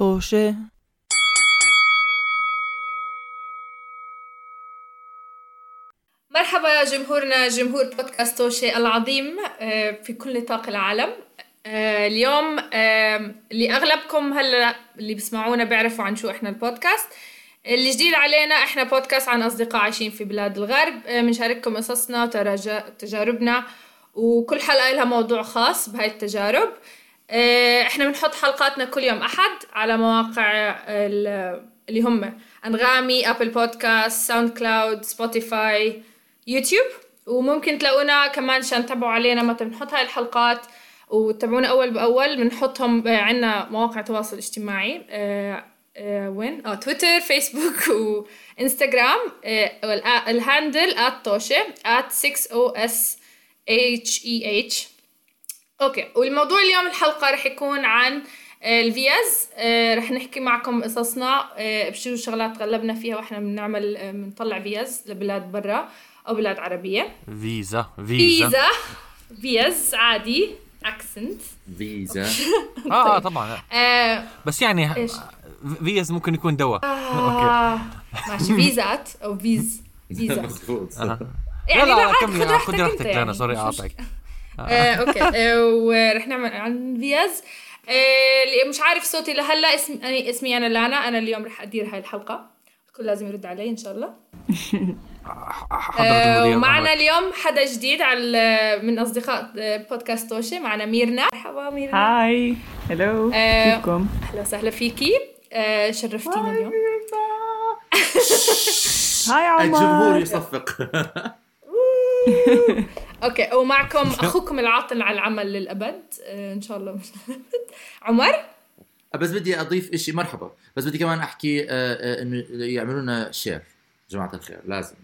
طوشة مرحبا يا جمهورنا جمهور بودكاست توشي العظيم آه، في كل نطاق العالم. آه، اليوم آه، اللي أغلبكم هلا اللي بيسمعونا بيعرفوا عن شو إحنا البودكاست. اللي جديد علينا إحنا بودكاست عن أصدقاء عايشين في بلاد الغرب. بنشارككم قصصنا وتجاربنا وكل حلقة لها موضوع خاص بهاي التجارب. إحنا بنحط حلقاتنا كل يوم أحد على مواقع اللي هم أنغامي Apple Podcast SoundCloud Spotify YouTube. وممكن تلاقونا كمان عشان تتابعوا علينا متى بنحط هاي الحلقات. وتابعونا أول بأول بنحطهم عندنا مواقع تواصل اجتماعي. أه وين؟ آه Twitter Facebook و Instagram. ال handle @توشة T O S اتش اي اتش أوكي والموضوع اليوم الحلقة رح يكون عن الفياز آه رح نحكي معكم قصصنا آه بشو شغلات غلبنا فيها وإحنا بنعمل آه بنطلع فياز لبلاد برا أو بلاد عربية. فيزا فيزا. فيزا فيز عادي accent فيزا. آه آه طبعا. آه بس يعني إيش؟ فيز ممكن يكون دواء. آه ماشي فيزات أو فيز فيزا. مضبوط. يعني لا لا كملي خذ خذي راحتك أنت جانا يعني، sorry اقاطعك آه، okay. آه، ورح نعمل عن فياز. آه، اللي مش عارف صوتي لهلا اسمي أنا اسمي أنا لانا. أنا اليوم رح أدير هاي الحلقة. الكل لازم يرد علي إن شاء الله. آه، ومعنا. اليوم حدا جديد على من أصدقاء آه، بودكاست توشي. معنا ميرنا. مرحبا ميرنا. Hi. Hello آه، كيفكم؟ أهلا وسهلا فيكي. آه، شرفتينا اليوم. Hi عمر. الجمهور يصفق. Okay ومعكم أخوكم العاطل على العمل للأبد. آه، إن شاء الله. عمر؟ بس بدي أضيف شيء مرحبا. بس بدي كمان أحكي آه، آه، إنه يعملوا لنا share جماعة الخير لازم.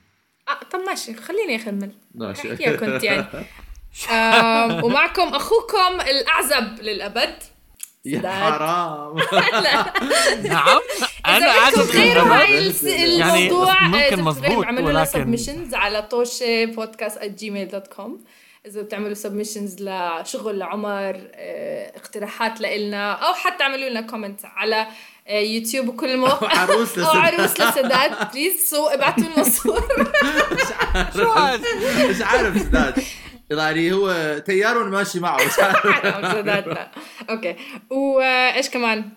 آه طب ماشي خليني اكمل ماشي. كنت يعني. آم، ومعكم أخوكم الأعزب للأبد. يا. حرام نعم أنا تغيروا بالنبات. هاي الس- يعني الموضوع ممكن مزبوط، لنا ولكن- سبمشنز على توشي بودكاست جيميل دوت كوم إذا بتعملوا submissions لشغل لعمر آه، اقتراحات لإلنا أو حتى اعملوا لنا comment على آه، يوتيوب وكل المواقع أو عروس أو لسداد. عروس لسداد please so ابعتوا لنا صور شو هاد؟ مش عارف سداد يعني هو تيار ماشي معه. okay. وإيش كمان؟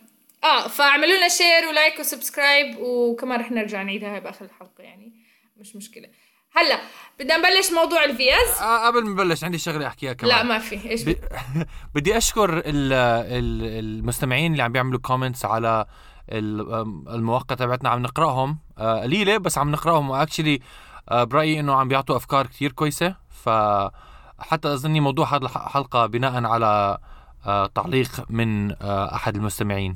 آه فاعملوا لنا share و like و subscribe وكمان رح نرجع نعيدها هاي بآخر الحلقة يعني مش مشكلة. هلا بدنا نبلش موضوع الفياز آه، قبل ما نبلش عندي شغلة أحكيها كمان. لا ما في. إيش ب... بدي أشكر ال... ال... المستمعين اللي عم بيعملوا comments على المواقع تبعتنا. عم نقرأهم آه، قليلة بس عم نقرأهم. و actually برأيي إنه عم بيعطوا أفكار كتير كويسة ف حتى أظني موضوع هذه الحلقة بناء على آه، تعليق من آه، أحد المستمعين.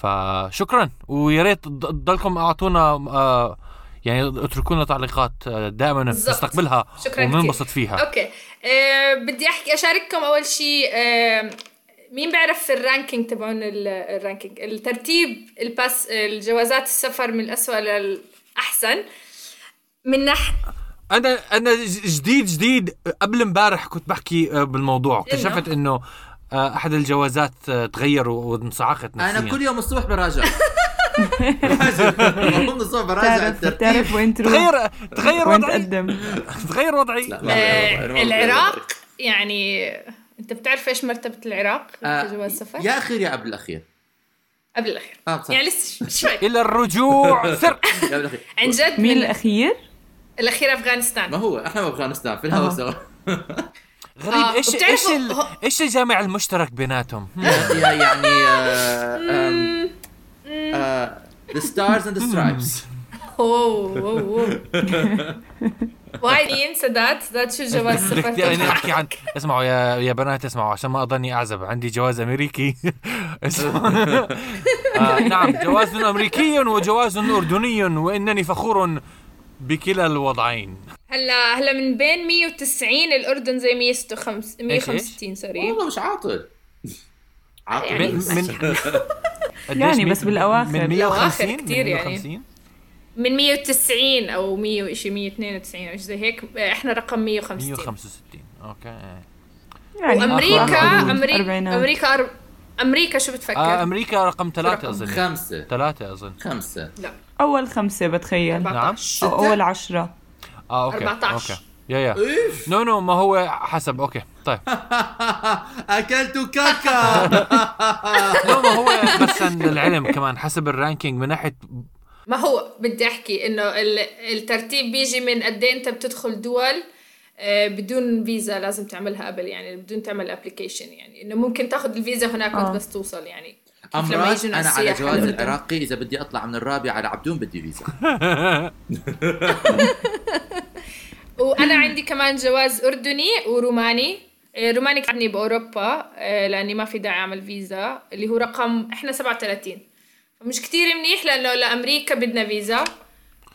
فشكرا. ويا ريت تض- تضلكم أعطونا آه، يعني اتركوا لنا تعليقات دائما. نستقبلها وننبسط فيها. okay. آه بدي أحكي أشارككم أول شيء آه مين بيعرف ال ranking تبعون ال- ال ranking؟ الترتيب الباس الجوازات السفر من الأسوأ للأحسن. من نح أنا أنا جديد جديد. قبل امبارح كنت بحكي آه، بالموضوع. اكتشفت إنه آه، أحد الجوازات آه، تغير و- وانصعقت نفسيا. أنا كل يوم الصبح براجع. المفروض الصبح براجع تعرف وين تروح؟ تغير تغير وضعي. تغير وضعي. العراق يعني أنت بتعرف إيش مرتبة العراق في جواز سفر؟ يا اخير يا قبل الأخير. قبل الأخير. آه يعني لسه شوي. إلى الرجوع. سر الأخير. عن جد مين من الأخير؟ الأخير ما هو؟ إحنا بافغانستان في الهوا آه. سوا غريب آه، إيش إيش ال- إيش الجامع المشترك بيناتهم؟ يعني stars and the stripes. اوه واي مين سداد سداد شو جواز سفر بدك يعني؟ أحكي عن اسمعوا يا يا بنات اسمعوا عشان ما أضلني أعزب. عندي جواز أمريكي. آه نعم جواز أمريكي وجواز أردني وإنني فخور بكلا الوضعين. هلا هلا من بين 190 الأردن زي 165 165 سوري. والله مش عاطل. عاطل. يعني من بس. من يعني بس بالأواخر. من بالأواخر 150 كتير من يعني. 150 من 190 أو 100 شيء 192 أو شيء زي هيك. إحنا رقم 150 165 okay. يعني وامريكا أمريكا. أمريكا. أمريكا شو بتفكر؟ آه أمريكا رقم ثلاثة أظن. خمسة. ثلاثة أظن. خمسة. لا. أول خمسة بتخيل. نعم. 14 أو أول عشرة. آه okay 14. okay. yeah yeah. no no ما هو حسب. okay طيب. أكلت كاكا. no ما هو بس عن العلم كمان حسب ال ranking من ناحية ما هو بدي أحكي إنه ال- الترتيب بيجي من قد إيه أنت بتدخل دول آه، بدون فيزا لازم تعملها قبل يعني بدون تعمل application يعني إنه ممكن تاخذ الفيزا هناك آه. بس توصل يعني. أمراض أنا على جواز. العراقي إذا بدي أطلع من الرابع على عبدون بدي فيزا وأنا عندي كمان جواز أردني وروماني آه، روماني كعبني بأوروبا آه، لأني ما في داعي أعمل فيزا اللي هو رقم إحنا 37 فمش كتير منيح لأنه لأمريكا بدنا فيزا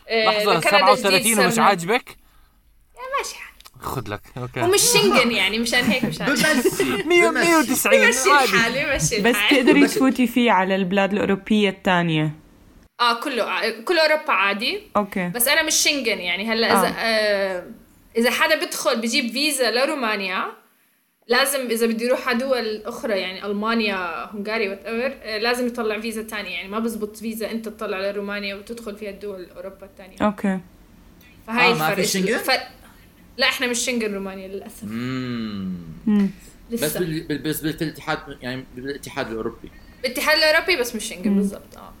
آه، جديد 37 ومش عاجبك؟ ماشي. خذ لك. okay. ومش شنغن يعني مشان هيك مشان. بمشي. 100 بمشي. 190 مشي عادي. الحالي مشي بس الحال. تقدري بس- تفوتي فيه على البلاد الأوروبية الثانية آه كله ع- كل أوروبا عادي. okay. بس أنا مش شنغن يعني. هلا إذا آه. إذا حدا بدخل بجيب فيزا لرومانيا لازم إذا بده يروح على دول أخرى يعني ألمانيا هنغاريا whatever لازم يطلع فيزا تانية يعني. ما بزبط فيزا أنت تطلع لرومانيا وتدخل فيها الدول اوروبا الثانية okay. فهاي آه، ما في الفرق. شنغن؟ لا إحنا مش شنغن رومانيا للأسف. بس لسه. بال... بال- بس بالاتحاد يعني بالاتحاد الأوروبي. بالاتحاد الأوروبي بس مش شنغن بالضبط. آه.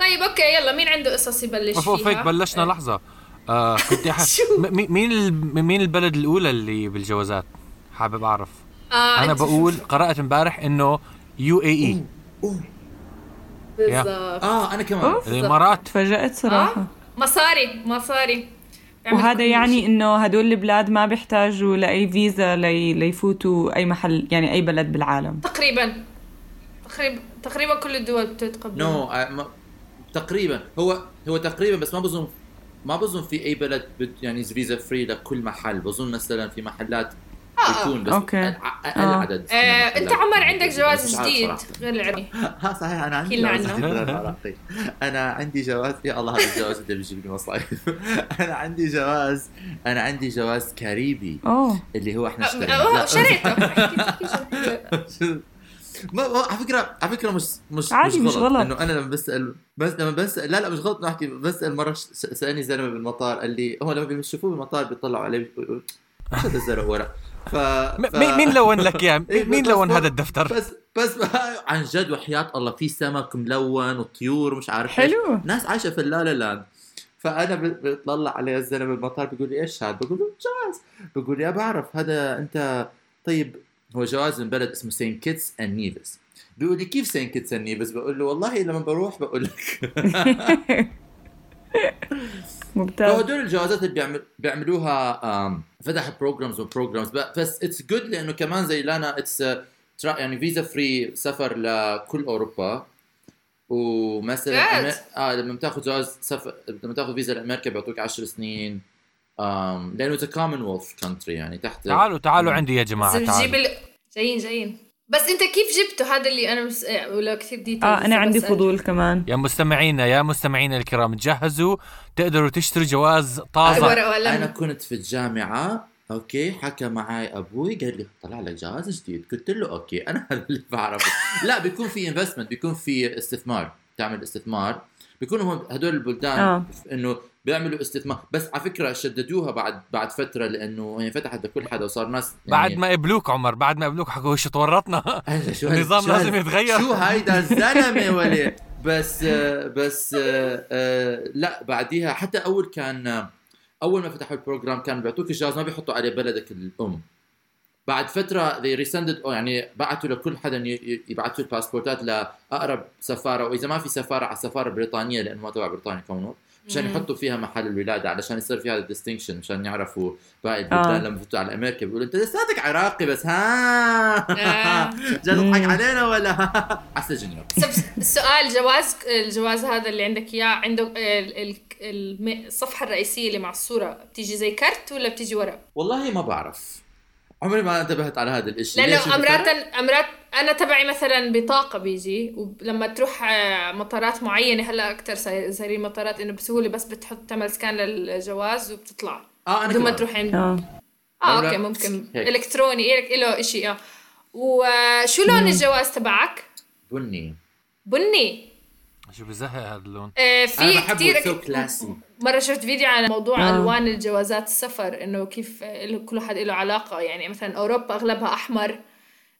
طيب okay يلا مين عنده قصص يبلش فيها؟ بلشنا لحظة. آه كنت مي- مين ال... مين البلد الأولى اللي بالجوازات؟ حابب أعرف. آه أنا أنت بقول شوف- قرأت امبارح إنه UAE. بالضبط. آه أنا كمان. أوف الإمارات تفاجأت صراحة. آه؟ مصاري مصاري. وهذا يعني. إنه هدول البلاد ما بيحتاجوا لأي فيزا لي ليفوتوا أي محل يعني أي بلد بالعالم تقريبا تقريبا تقريبا كل الدول بتتقبل no آه، ما... تقريبا هو هو تقريبا بس ما بظن ما بظن في أي بلد بد يعني visa free لكل محل بظن مثلا في محلات آه. يكون بس. أ- أقل آه. آه، المحلات. أنت عمر عندك جواز جديد. غير العربي ها صحيح أنا عندي كلنا جواز. جديد غير العراقي أنا عندي جواز يا الله هذا الجواز اللي بيجيب لي مصايب أنا عندي جواز أنا عندي جواز كاريبي أوه اللي هو إحنا اشتريناه. شريته احكي- احكي شو- ما ما- على فكرة على فكرة مش مش عادي، مش غلط. إنه أنا لما بسأل بس لما بسأل لا لا مش غلط نحكي بسأل مرة سألني زلمة بالمطار قال لي هو لما بيشوفوه بالمطار بيطلعوا عليه هذا الزلمة ورا ف... مين مين لون لك اياه؟ مين بس- لون بس- هذا الدفتر؟ بس بس عن جد وحياة الله في سمك ملون وطيور مش عارف إيش. حلو. ناس عايشة في ال la la land فأنا بطلع عليه الزلمة بالمطار بيقول لي إيش هذا؟ بقول له جواز بقول لي يا بعرف هذا انت طيب هو جواز من بلد اسمه Saint Kitts and Nevis بيقول لي كيف Saint Kitts and Nevis؟ بقول له والله لما بروح بقول لك ممتاز. فهدول الجوازات اللي بيعمل بيعملوها فتحوا programs و programs بس it's good لأنه كمان زي لانا it's يعني visa free سفر لكل أوروبا. ومثلا. أمي- آه لما بتاخذ جواز سفر لما تاخذ فيزا لأمريكا بيعطوك 10 سنين. لأنه it's Commonwealth country يعني تحت تعالوا تعالوا عندي يا بتجيب تعالوا. ال... جايين جايين. بس انت كيف جبته؟ هذا اللي أنا مس... ولا كثير details آه أنا عندي فضول كمان. يا مستمعينا يا مستمعينا الكرام تجهزوا تقدروا تشتروا جواز وقلم أنا كنت في الجامعة okay حكى معي أبوي قال لي طلع لك جواز جديد. قلت له okay أنا هذا اللي بعرفه. لا بيكون في investment بيكون في استثمار. تعمل استثمار. بيكونوا هم هدول البلدان آه. إنه بيعملوا استثمار بس على فكرة شددوها بعد بعد فترة لأنه هي فتحت لكل حدا وصار ناس بعد ما قبلوك عمر بعد ما قبلوك حكوا شو تورطنا النظام لازم يتغير. شو هيدا الزلمة ولي بس بس آه، لا بعديها حتى أول كان آه، أول ما فتحوا ال program كان بيعطوك الجواز ما بيحطوا عليه بلدك الأم بعد فترة they rescinded يعني بعثوا لكل حدا يبعثوا الباسبورتات لأقرب سفارة وإذا ما في سفارة على السفارة البريطانيه لأنه ما تبع بريطانيا كونه مشان. يحطوا فيها محل الولادة علشان يصير في هذا ال distinction مشان يعرفوا باقي البلدان آه. لما بفوتوا على أمريكا بيقولوا أنت لساتك عراقي بس ها آه. جاي تضحك. علينا ولا على السجن السؤال جواز الجواز هذا اللي عندك اياه عنده الصفحة الرئيسية اللي مع الصورة بتيجي زي كرت ولا بتيجي ورق؟ والله ما بعرف عمري ما انتبهت على هذا الإشي. لأنه أمرات؟ امرات أنا تبعي مثلا بطاقة بيجي ولما تروح آه، مطارات معينة هلأ أكثر صايرين مطارات إنه بسهولة بس بتحط تعمل سكان للجواز وبتطلع. آه أنا بدون ما. تروح عند آه. لا، أوكي ممكن. هيك. إلكتروني إلك له شيء آه. وشو لون الجواز تبعك؟ بني. بني. شو بزهق هذا اللون؟ آه، أنا في كثير مرة شفت فيديو عن موضوع آه. ألوان الجوازات السفر إنه كيف كل واحد له علاقة. يعني مثلا أوروبا أغلبها أحمر.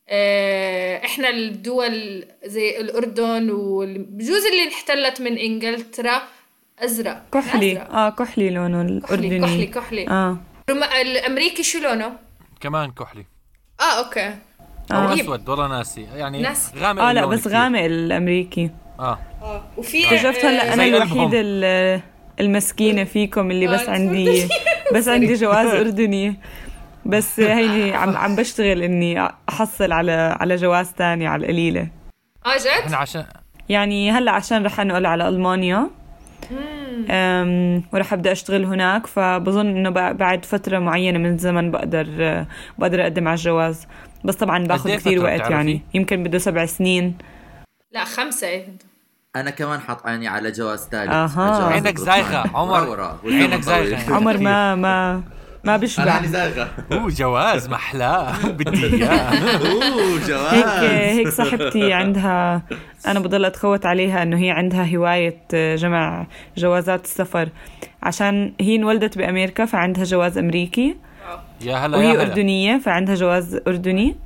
آه، إحنا الدول زي الأردن وبجوز اللي انحتلت من إنجلترا أزرق. كحلي. أزرق. آه كحلي لونه الأردني. كحلي كحلي. آه. الأمريكي شو لونه؟ كمان كحلي. آه أوكي. أو آه. أسود والله ناسي. يعني ناس- غامق آه لا بس كتير. غامق الأمريكي. آه. آه. وفي اكتشفت هلا أنا زي قلبهم. الوحيدة ال- المسكينة فيكم اللي بس آه، عندي بس عندي جواز أردني. بس هيني عم عم بشتغل إني أحصل على على جواز تاني على القليلة. آه جد؟ إحنا عشان يعني هلا عشان رح أنقل على ألمانيا. أم، ورح أبدأ أشتغل هناك. فبظن إنه بع- بعد فترة معينة من الزمن بقدر بقدر أقدم على الجواز. بس طبعا باخذ إيه كثير وقت؟ يعني. يمكن بده سبع سنين. لا خمسة. إيه. أنا كمان حاط عيني على جواز ثالث. جواز عينك. زايغة، عمر. عينك. طويل. عمر ما ما ما أنا بشبع عيني زايغة أوه جواز محلاه بدي إياه أوه هيك جواز هيك صاحبتي عندها أنا بضل أتخوت عليها إنه هي عندها هواية جمع جوازات السفر عشان هي انولدت بأمريكا فعندها جواز أمريكي يا هلا وهي يا هلا أردنية فعندها جواز أردني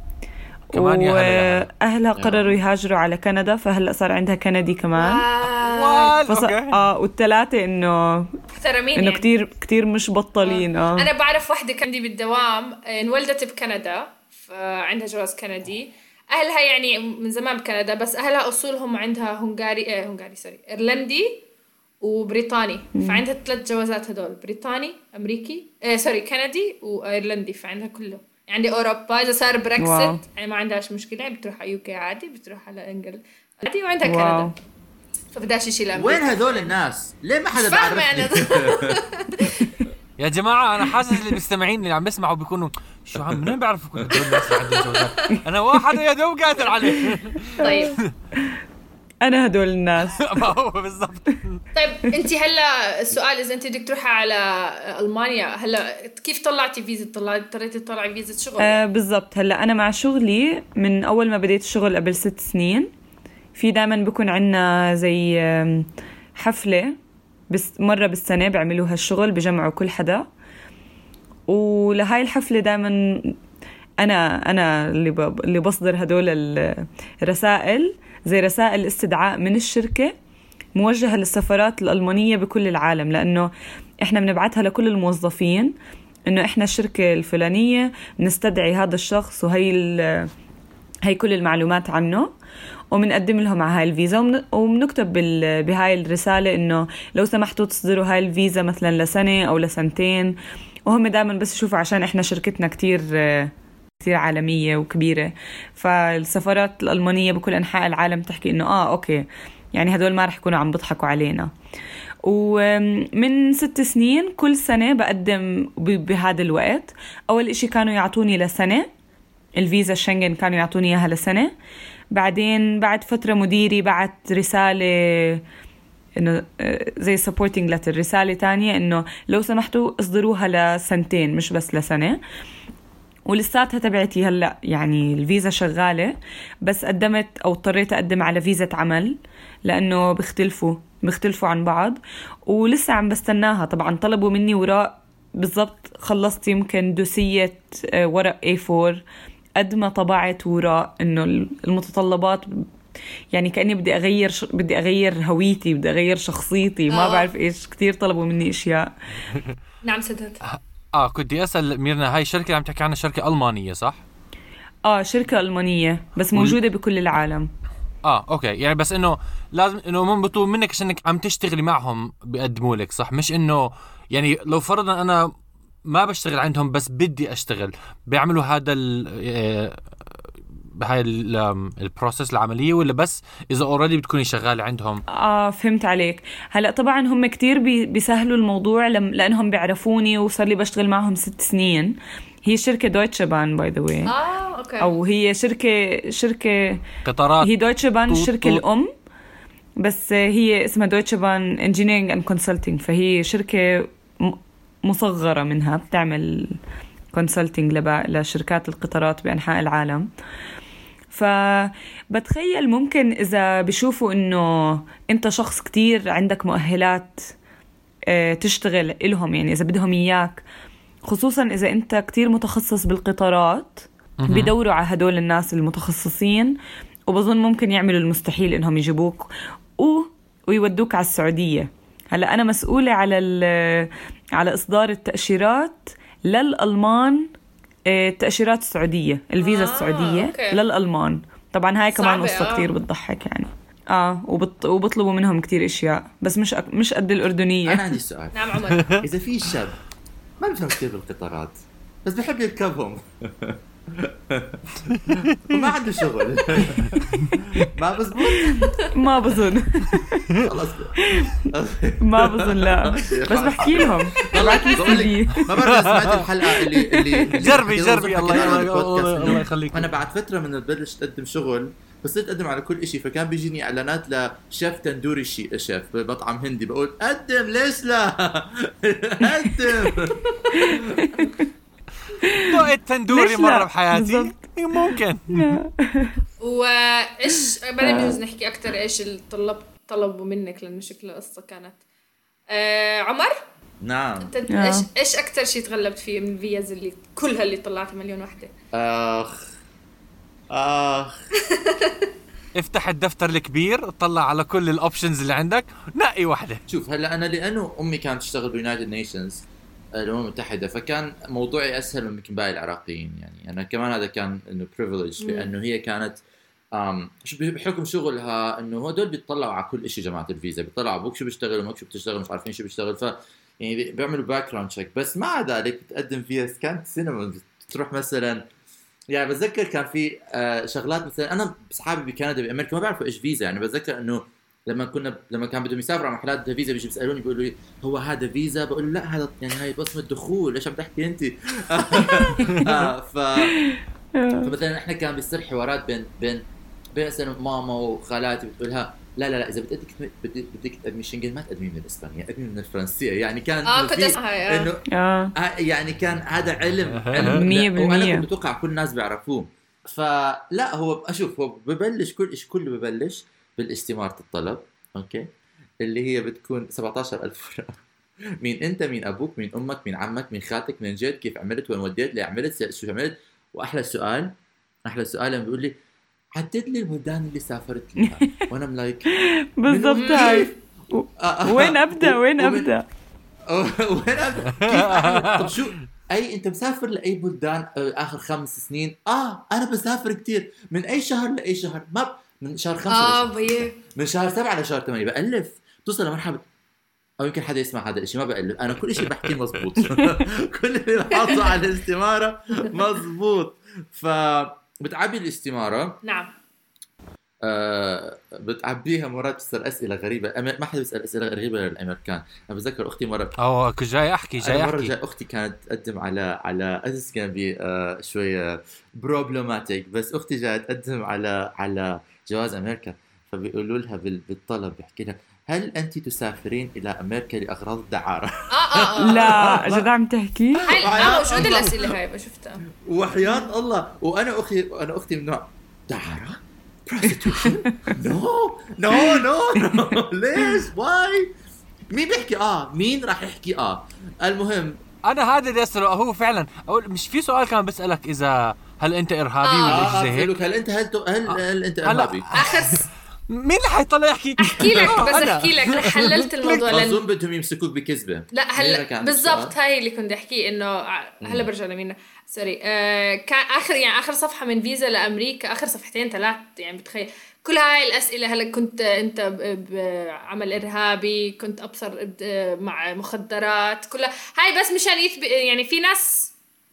كمان يا هلا يا هلا. وأهلها قرروا يهاجروا على كندا فهلا صار عندها كندي كمان. فص... آه والثلاثة إنه محترمين إنه يعني. كتير كتير مش بطلين آه. أنا بعرف وحدة كندي بالدوام آه، انولدت بكندا فعندها جواز كندي. أهلها يعني من زمان بكندا بس أهلها أصولهم عندها هنغاري آه هنغاري سوري إيرلندي وبريطاني. فعندها ثلاث جوازات هدول بريطاني أمريكي آه سوري كندي وإيرلندي فعندها كله يعني أوروبا إذا صار أو بريكست يعني ما عندهاش مشكلة يعني بتروح على UK عادي بتروح على England عادي وعندها واو كندا فبدهاش شيء لأمريكا وين هذول الناس؟ ليه ما حدا بيعرفني؟ يا جماعة أنا حاسس اللي بيستمعين اللي عم بيسمعوا بيكونوا شو عم منين بيعرفوا كل هدول الناس اللي عندهم جوازات؟ أنا واحد يا دوب قادر عليه طيب أنا هدول الناس. ما هو بالضبط. طيب انت هلأ السؤال إذا انت بدك تروحي على ألمانيا هلأ كيف طلعتي فيزا؟ طلعتي اضطريتي تطلعي فيزا شغل؟ آه بالضبط. هلأ أنا مع شغلي من أول ما بديت الشغل قبل ست سنين. في دائما بكون عنا زي حفلة بس مرة بالسنة بيعملوها الشغل بجمعوا كل حدا. ولهاي الحفلة دائما أنا أنا اللي ب- اللي بصدر هدول ال- الرسائل. زي رسائل استدعاء من الشركة موجهة للسفارات الألمانية بكل العالم لأنه إحنا بنبعتها لكل الموظفين إنه إحنا الشركة الفلانية بنستدعي هذا الشخص وهي هي كل المعلومات عنه وبنقدم لهم على هاي الفيزا وبن- وبنكتب بهاي الرسالة إنه لو سمحتوا تصدروا هاي الفيزا مثلا لسنة أو لسنتين وهم دائما بس يشوفوا عشان إحنا شركتنا كتير كتير عالمية وكبيرة. فالسفارات الألمانية بكل أنحاء العالم تحكي إنه آه أوكي. يعني هدول ما رح يكونوا عم بيضحكوا علينا. ومن ست سنين كل سنة بقدم بهذا الوقت. أول إشي كانوا يعطوني لسنة. الفيزا الشنغن كانوا يعطوني إياها لسنة. بعدين بعد فترة مديري بعت رسالة إنه آه، زي سبورتنج لتر رسالة تانية إنه لو سمحتوا اصدروها لسنتين مش بس لسنة. ولساتها تبعتي هلا يعني الفيزا شغالة بس قدمت أو اضطريت أقدم على فيزا عمل لأنه بيختلفوا بيختلفوا عن بعض ولسه عم بستناها. طبعا طلبوا مني وراء بالضبط خلصت يمكن دوسية آه، ورق A4 قد ما طبعت وراء إنه المتطلبات يعني كأني بدي أغير ش... بدي أغير هويتي بدي أغير شخصيتي ما آه. بعرف إيش كثير طلبوا مني أشياء. نعم سدد آه كنت بدي أسأل ميرنا هاي الشركة اللي عم تحكي عنها شركة ألمانية صح؟ آه شركة ألمانية بس موجودة بكل العالم. آه أوكي. يعني بس إنه لازم إنه هم بيطلبوا منك عشانك عم تشتغلي معهم بيقدموا لك صح؟ مش إنه يعني لو فرضا أنا ما بشتغل عندهم بس بدي أشتغل بيعملوا هذا ال آه، بهاي ال- آم، ال process العملية ولا بس إذا already بتكوني شغالة عندهم؟ آه فهمت عليك. هلأ طبعا هم كتير بي بيسهلوا الموضوع لم لأنهم بيعرفوني وصار لي بشتغل معهم ست سنين. هي شركة دويتشه بان by the way آه أوكي. أو هي شركة شركة قطارات. هي دويتشه بان طوط. الأم بس هي اسمها دويتشه بان engineering and consulting فهي شركة م- مصغرة منها بتعمل كونسلتنج لشركات القطارات بأنحاء العالم. فبتخيل ممكن إذا بشوفوا إنه أنت شخص كتير عندك مؤهلات آه، تشتغل إلهم يعني إذا بدهم إياك. خصوصا إذا أنت كتير متخصص بالقطارات بدوروا على هدول الناس المتخصصين وبظن ممكن يعملوا المستحيل إنهم يجيبوك و... ويودوك على السعودية. هلأ أنا مسؤولة على ال... على إصدار التأشيرات للألمان آه، التأشيرات السعودية الفيزا آه، السعودية أوكي. للألمان. طبعا هاي كمان قصة آه. كتير بتضحك يعني. آه وبط... وبطلبوا منهم كتير أشياء بس مش أك... مش قد الأردنية. أنا عندي سؤال. نعم عمر. إذا في شاب ما بيفهم كثير بالقطارات بس بحب يركبهم. وما عنده شغل. ما بزبط؟ ما بظن. خلص ما بظن لا. بس بحكي لهم. لي سي ما بعرف إذا سمعت الحلقة اللي اللي اللي جربي جربي الله بالبودكاست إنه يخليك. أنا بعد فترة من تبلش تقدم شغل بس أقدم على كل شيء فكان بيجيني إعلانات لشيف تندوري شي شيف بمطعم هندي بقول قدم ليش لا؟ قدم. دقت تندوري؟ مرة بحياتي؟ بالضبط. ممكن. وإيش بعدين بجوز نحكي أكثر إيش الطلب طلبوا منك لأنه شكلها قصة كانت. آه عمر؟ نعم. أنت آه. إيش إيش أكثر شيء تغلبت فيه من الفيز اللي كلها اللي طلعتها مليون وحدة؟ آخ. آخ. افتح الدفتر الكبير اطلع على كل ال options اللي عندك نقي واحدة. شوف هلأ أنا لأنه أمي كانت تشتغل بال United Nations الامم المتحده فكان موضوعي أسهل من يمكن باقي العراقيين يعني. أنا كمان هذا كان إنه privilege لأنه هي كانت بحكم شغلها إنه هدول بيطلعوا على كل شيء جماعة الفيزا بيطلعوا أبوك شو بيشتغل أمك شو بتشتغل مش عارفين شو بيشتغل ف يعني بي- بيعملوا background check بس مع ذلك بتقدم فيها كانت سينما بتروح مثلا يعني بتذكر كان في آه شغلات مثلا أنا اصحابي بكندا بأمريكا ما بيعرفوا إيش فيزا يعني بتذكر إنه لما كنا لما كان بدهم يسافروا على محلات فيزا بيجي بيسألوني بيقولوا لي هو هذا فيزا؟ بقول لا هذا يعني هاي بصمة دخول إيش عم تحكي أنت؟ آه ف فمثلا إحنا كان بيصير حوارات بين بين بين مثلا ماما وخالاتي بتقولها لا لا لا إذا بدك بدك بدك تقدمي شنجن ما تقدمي من الاسبانيه قدمي من الفرنسية. يعني كان آه إنه كنت آه. إنه آه. آه، يعني كان هذا علم علم. مية لا، وأنا بالمية. كنت متوقع كل الناس بيعرفوه. فلا هو أشوف هو ببلش كل شيء كله ببلش بالاستمارة الطلب أوكي؟ اللي هي بتكون 17000 ورقه مين أنت مين أبوك مين أمك مين عمك مين خالتك مين جيت كيف عملت وين وديت ليه عملت شو عملت؟ وأحلى سؤال أحلى سؤال لما بيقول لي عدد لي البلدان اللي سافرت لها وأنا like بالضبط. هاي. وين أبدأ؟ وين أبدأ؟ وين أبدأ؟ كيف أعمل؟ طب شو؟ أي أنت مسافر لأي بلدان آه، آخر خمس سنين؟ آه أنا بسافر كتير. من أي شهر لأي شهر؟ ما من شهر خمسة آه بيه من شهر سبعة لشهر ثمانية. بألف. توصل لمرحلة أو يمكن حدا يسمع هذا الشيء ما بألف. أنا كل شيء بحكيه مزبوط كل اللي بحطه على الاستمارة مزبوط ف بتعبي الاستمارة. نعم. آه بتعبيها مرات بتصير أسئلة غريبة. ما حدا بيسأل أسئلة غريبة للامريكان أنا بتذكر أختي مرة أو كنت جاي أحكي جاي أنا مرة أحكي. جاي أختي كانت تقدم على على it's كان بي آه شوية problematic بس أختي جاية تقدم على على جواز أمريكا فبيقولوا لها بال- بالطلب بيحكي لها هل انت تسافرين إلى أمريكا لأغراض الدعارة؟ آه آه آه. لا جد عم تحكي. آه موجودة الأسئلة هاي؟ بشوفتها وحياة الله. وأنا أختي أنا أختي من نوع دعارة؟ no no no ليش؟ why مين بيحكي آه؟ مين راح يحكي آه؟ المهم. أنا هذا اللي أسأله هو فعلا مش في سؤال كان بسألك إذا هل أنت إرهابي آه. ولا شيء زي هيك؟ هل انت هل هل, هل أنت إرهابي؟ آخر س- مين اللي حيطلع يحكي؟ أحكي لك بس أنا. أحكي لك. رح حللت الموضوع لأن أظن بدهم يمسكوك بكذبة. لا هلا بالضبط؟ هاي اللي كنت احكيه إنه هلا برجع لمينا. سوري آه كان اخر يعني آخر صفحة من فيزا لأمريكا آخر صفحتين ثلاث يعني بتخيل. كل هاي الأسئلة هلا كنت أنت ب- بعمل إرهابي كنت أبصر مع مخدرات كلها. هاي بس مشان يثبت يعني في ناس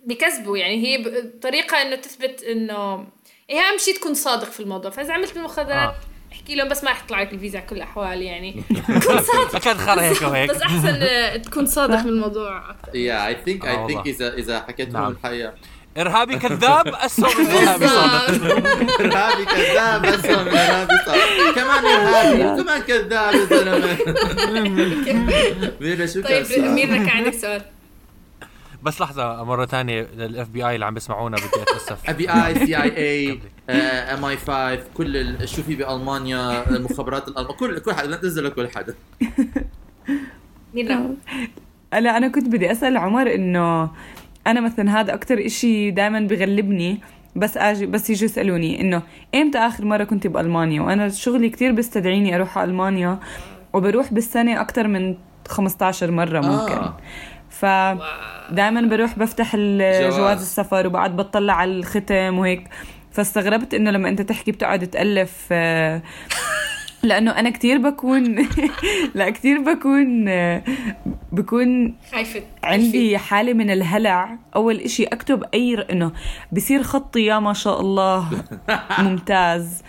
بكذبوا يعني هي طريقة إنه تثبت إنه هي أهم شيء تكون صادق في الموضوع. فإذا عملت بالمخدرات آه. أحكي لهم بس ما رح يطلع لك الفيزا على كل الأحوال يعني. تكون صادق. أكيد خرا هيك وهيك. بس أحسن تكون صادق بالموضوع أكثر يا اي ثينك اي. ثينك اذا إذا حكيت لهم نعم. الحقيقة إرهابي كذاب اسوء من إرهابي صادق. إرهابي كذاب هو من إرهابي صار كمان إرهابي كمان كذاب يا زلمه ميرا شو كان طيب؟ ميرنا كان عندك سؤال. بس لحظة مرة ثانية للاف بي اي اللي عم بيسمعونا بدي أتأسف. ابي اي سي اي اي ام اي 5 كل شو في بألمانيا المخابرات الالمانيه كل كل حدا لا تنزل كل حدا. مين؟ لا أنا كنت بدي أسأل عمر إنه أنا مثلا هذا أكتر إشي دائما بغلبني بس أجي بس يجوا يسألوني إنه إمتى آخر مرة كنت بألمانيا؟ وأنا شغلي كتير بيستدعيني أروح على ألمانيا وبروح بالسنة أكتر من 15 مرة ممكن. آه. فدائما بروح بفتح جواز. السفر وبعد بطلع على الختم وهيك فاستغربت إنه لما أنت تحكي بتقعد تألف آه، لأنه أنا كتير بكون لا كتير بكون بكون خايفة عندي حالة من الهلع. أول إشي أكتب أي إنه بصير خطي يا ما شاء الله. ممتاز.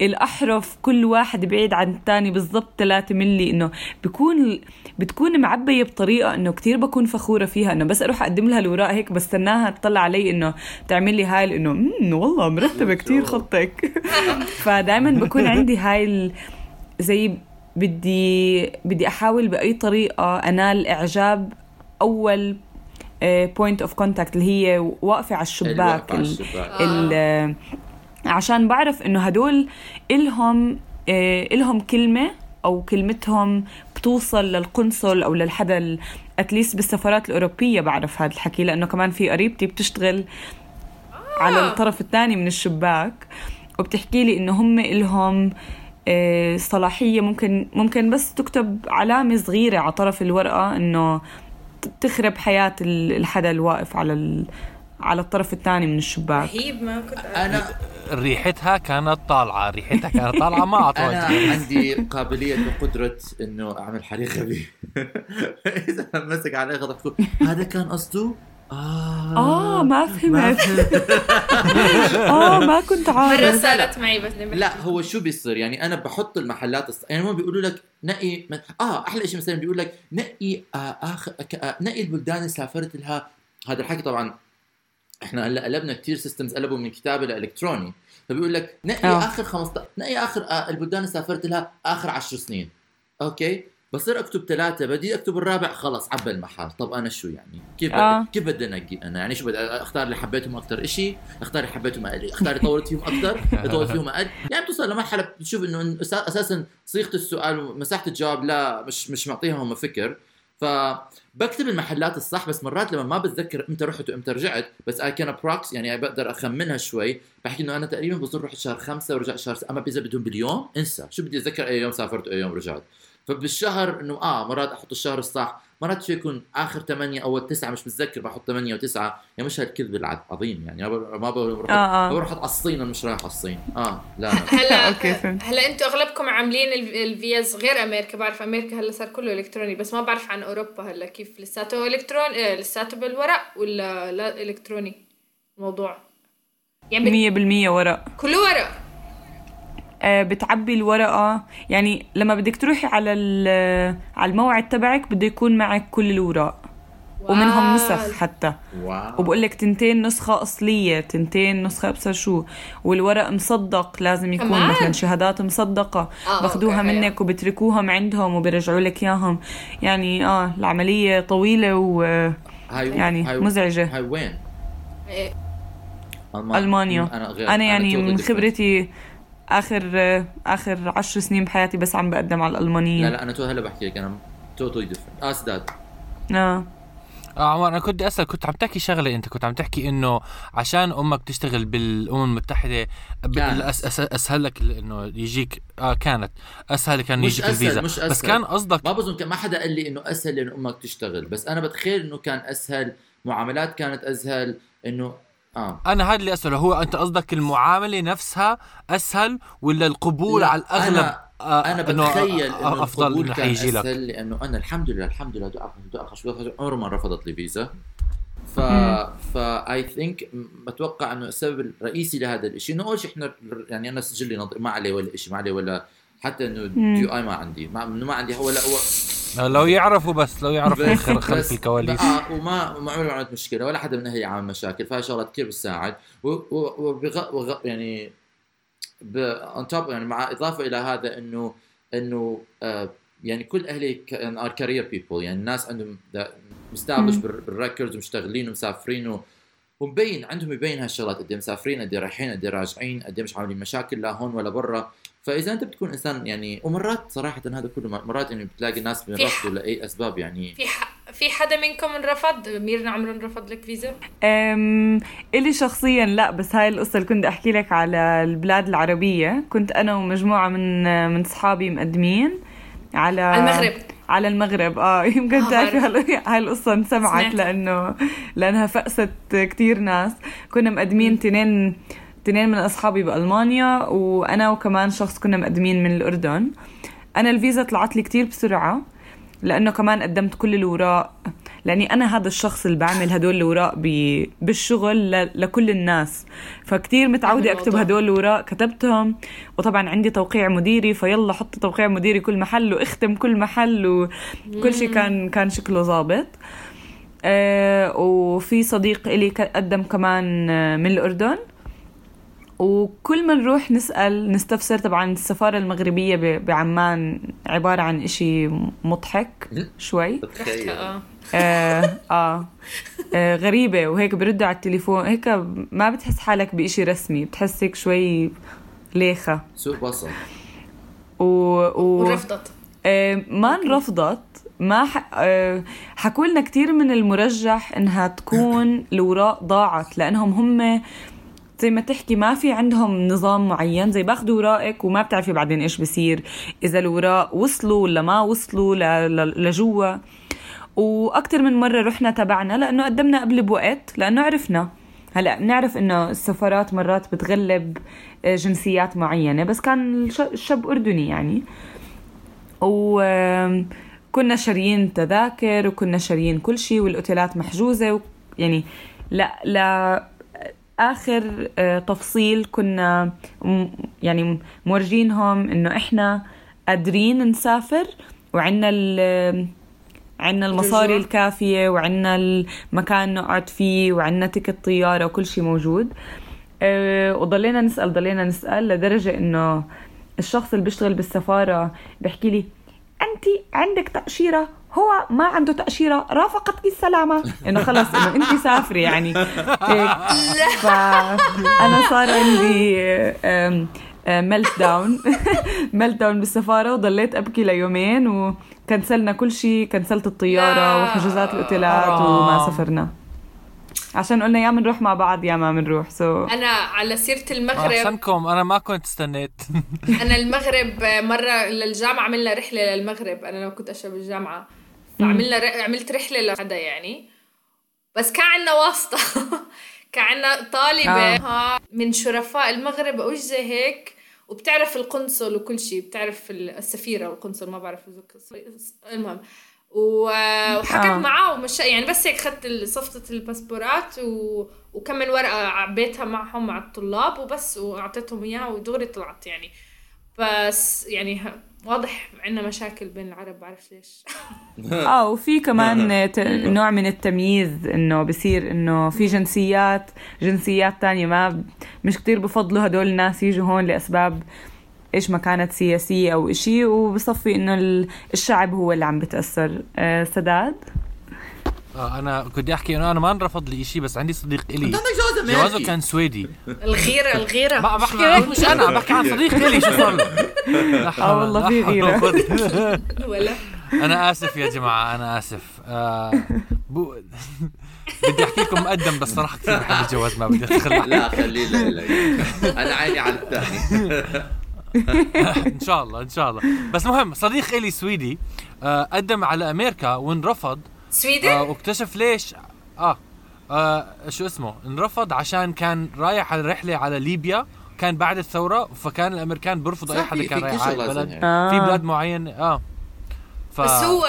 الأحرف كل واحد بعيد عن الثاني بالضبط 3 ملي. إنه بكون بتكون معبية بطريقة إنه كتير بكون فخورة فيها. إنه بس أروح أقدم لها الوراق هيك بستناها تطلع علي إنه تعمل لي هاي إنه "مم، والله مرتبة كتير خطك. فدائما بكون عندي هاي ال- زي بدي بدي أحاول بأي طريقة أنال إعجاب أول point of contact اللي هي واقفة على الشباك ال- الشباك. ال- آه، عشان بعرف إنه هدول إلهم آه، إلهم كلمة أو كلمتهم بتوصل للقنصل أو للحدا at least بالسفارات الأوروبية بعرف هذا الحكي لأنه كمان في قريبتي بتشتغل على الطرف الثاني من الشباك وبتحكي لي إنه هم إلهم آه، صلاحية ممكن ممكن بس تكتب علامة صغيرة على طرف الورقة إنه ت- تخرب حياة ال- الحدا الواقف على ال- على الطرف الثاني من الشباك. رهيب ما كنت أنا ريحتها كانت طالعة ريحتها كانت طالعة ما أنا اعطوها عندي قابلية وقدره إنه أعمل حريقه به إذا مسك عليه غضب هذا كان قصده؟ آه آه ما فهمت. فهمت. آه ما كنت مرة عارف صارت معي بس لا هو شو بيصير؟ يعني أنا بحط المحلات الص... يعني هم بيقولوا لك نقي آه أحلى شيء مثلا بيقول لك نقي آه اخر آه نقي البلدان اللي سافرت لها. هذا الحكي طبعا إحنا هلا قلبنا كثير systems قلبوا من كتابه لالكتروني فبيقول لك نقي آه. آخر 15 نقي آخر آه البلدان اللي سافرت لها آخر 10 سنين. أوكي؟ بصير اكتب ثلاثة بدي اكتب الرابع خلص عبى المحل. طب أنا شو يعني؟ كيف آه. كيف بدي أنقي أنا؟ يعني شو بدي؟ أختار اللي حبيتهم أكثر شيء أختار اللي حبيتهم أقل أختار اللي طولت فيهم أكثر اللي طولت فيهم أقل. يعني بتوصل لمرحلة بتشوف إنه أساسا صيغة السؤال ومساحة الجواب لا مش مش معطيهم فكر. فبكتب المحلات الصح بس مرات لما ما بتذكر إمتى رحت وإمتى رجعت بس اي كان approx يعني بقدر أخمنها شوي. بحكي إنه أنا تقريبا بظن رحت شهر خمسة ورجعت شهر. أما إذا بدهم باليوم إنسى. شو بدي أتذكر أي يوم سافرت وأي يوم رجعت؟ فبالشهر إنه آه مرات أحط الشهر الصح مرات شو يكون آخر ثمانية أو تسعة مش متذكر بحط ثمانية وتسعة يعني مش هالكذب العظيم يعني ما ب- ما بروح آه، آه. بروح على الصين أنا مش رايح على الصين. آه لا لا. هلا أوكي، فهمت. هلا أنتم أغلبكم عاملين ال- الفيزا غير أمريكا بعرف أمريكا هلا صار كله إلكتروني بس ما بعرف عن أوروبا هلا كيف لساته إلكتروني آه، لساته بالورق ولا لا إلكتروني؟ الموضوع يعني بت- مية بالمية ورق. كله ورق. بتعبي الورقة. يعني لما بدك تروحي على ال- على الموعد تبعك بده يكون معك كل الأوراق ومنهم. نسخ حتى. واو. وبقول لك تنتين نسخة أصلية تنتين نسخة أبصر شو. والورق مصدق لازم يكون كمان؟ مثلا شهادات مصدقة. آه، باخدوها منك وبتركوهم عندهم وبيرجعوا لك إياهم. يعني آه العملية طويلة ويعني هاي يعني مزعجة. هاي وين؟ إيه. ألمانيا. غير. أنا يعني من. خبرتي آخر آخر عشر سنين بحياتي بس عم بقدم على الألمانية. لا لا أنا تو هلا بحكي لك أنا totally different آه سداد. آه. آه عمر أنا كنت أسأل كنت عم تحكي شغلة أنت كنت عم تحكي إنه عشان أمك تشتغل بالأمم المتحدة أس- أسهل لك إنه يجيك آه كانت. أسهل كان مش يجيك أسهل، الفيزا مش بس أسهل. كان قصدك ما بظن كان- ما حدا قال لي إنه أسهل لأنه أمك تشتغل. بس أنا بتخيل إنه كان أسهل معاملات كانت أسهل إنه آه. أنا هذا اللي أسأله هو أنت قصدك المعاملة نفسها أسهل ولا القبول على الأغلب؟ أنا- آه، أنا بتخيل آه، إنه أفضل انه حيجي لك. لأنه أنا الحمد لله الحمد لله دعاء دعاء دعاء عمره ما رفضت لي فيزا. ف ف اي ثينك بتوقع إنه السبب الرئيسي لهذا الشيء إنه أول شيء إحنا يعني أنا سجلي نظ... ما عليه ولا شيء ما عليه ولا حتى إنه DUI ما عندي. ما, إنه ما عندي. هو آه، لو يعرفوا بس لو يعرفوا خلف الكواليس. آه وما ما عمري ما عملت مشكلة ولا حدا من أهلي عامل مشاكل فهي شغلات كثير بتساعد. وبغ... يعني ب... on top يعني مع إضافة إلى هذا انه إنه آه يعني كل أهلي are career people يعني الناس عندهم مستعبش بال records ومشتغلين ومسافرين و... ومبين عندهم يبين هالشغلات قد إيه مسافرين قد إيه رايحين قد إيه راجعين قد مش عاملين مشاكل لا هون ولا برا. فإذا أنت بتكون إنسان يعني ومرات صراحة هذا كله مرات يعني بتلاقي الناس بيرفضوا لأي أسباب يعني. في ح... في حدا منكم انرفض؟ ميرنا عمره انرفض لك فيزا؟ أم... إلي شخصيا لا بس هاي القصة اللي كنت أحكي لك على البلاد العربية. كنت أنا ومجموعة من من صحابي مقدمين على المغرب. على المغرب. آه يمكن آه، تعرفي هاي القصة انسمعت سمعت. لأنه لأنها فقست كتير ناس. كنا مقدمين تنين تنين من أصحابي بألمانيا وأنا وكمان شخص كنا مقدمين من الأردن. أنا الفيزا طلعت لي كتير بسرعة لأنه كمان قدمت كل الأوراق لأني أنا هذا الشخص اللي بعمل هدول الأوراق ب- بالشغل ل- لكل الناس. فكتير متعودة أكتب. هدول الأوراق كتبتهم وطبعا عندي توقيع مديري فيلا حط توقيع مديري كل محل واختم كل محل وكل شيء كان كان شكله ظابط. آه وفي صديق إلي قدم كمان آه، من الأردن. وكل ما نروح نسأل نستفسر طبعا السفارة المغربية بعمان عبارة عن إشي مضحك شوي. آه. آه, آه, آه غريبة وهيك بردوا على التليفون هيك ما بتحس حالك بإشي رسمي بتحس هيك شوي ليخة. سوء بصر و, و... ورفضت. آه، ما انرفضت ما ح... آه، حكوا لنا كثير من المرجح إنها تكون الاوراق ضاعت لأنهم هم زي ما تحكي ما في عندهم نظام معين زي باخذوا اوراقك وما بتعرفي بعدين إيش بصير إذا الاوراق وصلوا ولا ما وصلوا. لجوا وأكثر من مرة رحنا تبعنا لأنه قدمنا قبل بوقت لأنه عرفنا هلأ بنعرف إنه السفارات مرات بتغلب آه، جنسيات معينة بس كان الش- الشاب أردني يعني وكنا شاريين تذاكر وكنا شاريين كل شيء والأوتيلات محجوزة و... يعني لا لا آخر آه، تفصيل كنا يعني مورجينهم إنه إحنا قادرين نسافر وعنا ال عنا المصاري. الكافية وعنا المكان نقعد فيه وعنا تيكت طيارة وكل شيء موجود أه وضلينا نسأل ضلينا نسأل لدرجة إنه الشخص اللي بيشتغل بالسفارة بيحكي لي انت عندك تأشيرة هو ما عنده تأشيرة رافقتك السلامة إنه خلص إنه انت سافري يعني. هيك فانا صار عندي meltdown meltdown بالسفارة وضليت أبكي ليومين و cancelled نا كل شيء. cancelled ت الطيارة. وحجوزات الاوتيلات حرام. وما سافرنا. عشان قلنا يا بنروح مع بعض يا ما بنروح سو أنا على سيرة المغرب. احسنكم أنا ما كنت استنيت. أنا المغرب مرة للجامعة عملنا رحلة للمغرب. أنا لما كنت اشتغل بالجامعة فعملنا ر... عملت رحلة لحدا يعني. بس كان عندنا واسطة. كان عندنا طالبه آه. من شرفاء المغرب أو زي هيك. وبتعرف القنصل وكل شيء بتعرف السفيرة والقنصل ما بعرف المهم. وحكت آه. معاه ومش يعني بس هيك اخذت صفطة الباسبورات و... وكم من ورقة عبيتها معهم مع الطلاب وبس وأعطيتهم إياها ودغري طلعت يعني. بس يعني واضح عندنا مشاكل بين العرب بعرف ليش. آه وفي كمان ت- نوع من التمييز إنه بصير إنه في جنسيات جنسيات تانية ما مش كتير بفضلوا هدول الناس يجوا هون لأسباب إيش ما كانت سياسية أو إشي وبصفي إنه ال- الشعب هو اللي عم بتأثر. آه سداد؟ آه أنا كنت أحكي إنه أنا ما انرفض لي شيء بس عندي صديق إلي. أنت عندك جواز جوازه كان سويدي. الغيرة الغيرة. ما بحكي لك مش أنا بحكي عن صديق إلي شو صار له؟ لا حول- آه والله لا في غيرة. ولا أنا آسف يا جماعة أنا آسف. آه بو... بدي أحكي لكم مقدم بس صراحة كثير بحب الجواز ما بدي اتخلى لا خليه لك أنا عيني على الثاني. إن شاء الله إن شاء الله. بس مهم صديق إلي سويدي آه قدم على أمريكا وانرفض Sweden آه واكتشف ليش آه, آه شو اسمه انرفض عشان كان رايح على رحلة على ليبيا كان بعد الثورة فكان الأمريكان بيرفضوا أي حدا كان رايح على البلد. هيك. آه. في بلاد معينة آه. ف بس هو-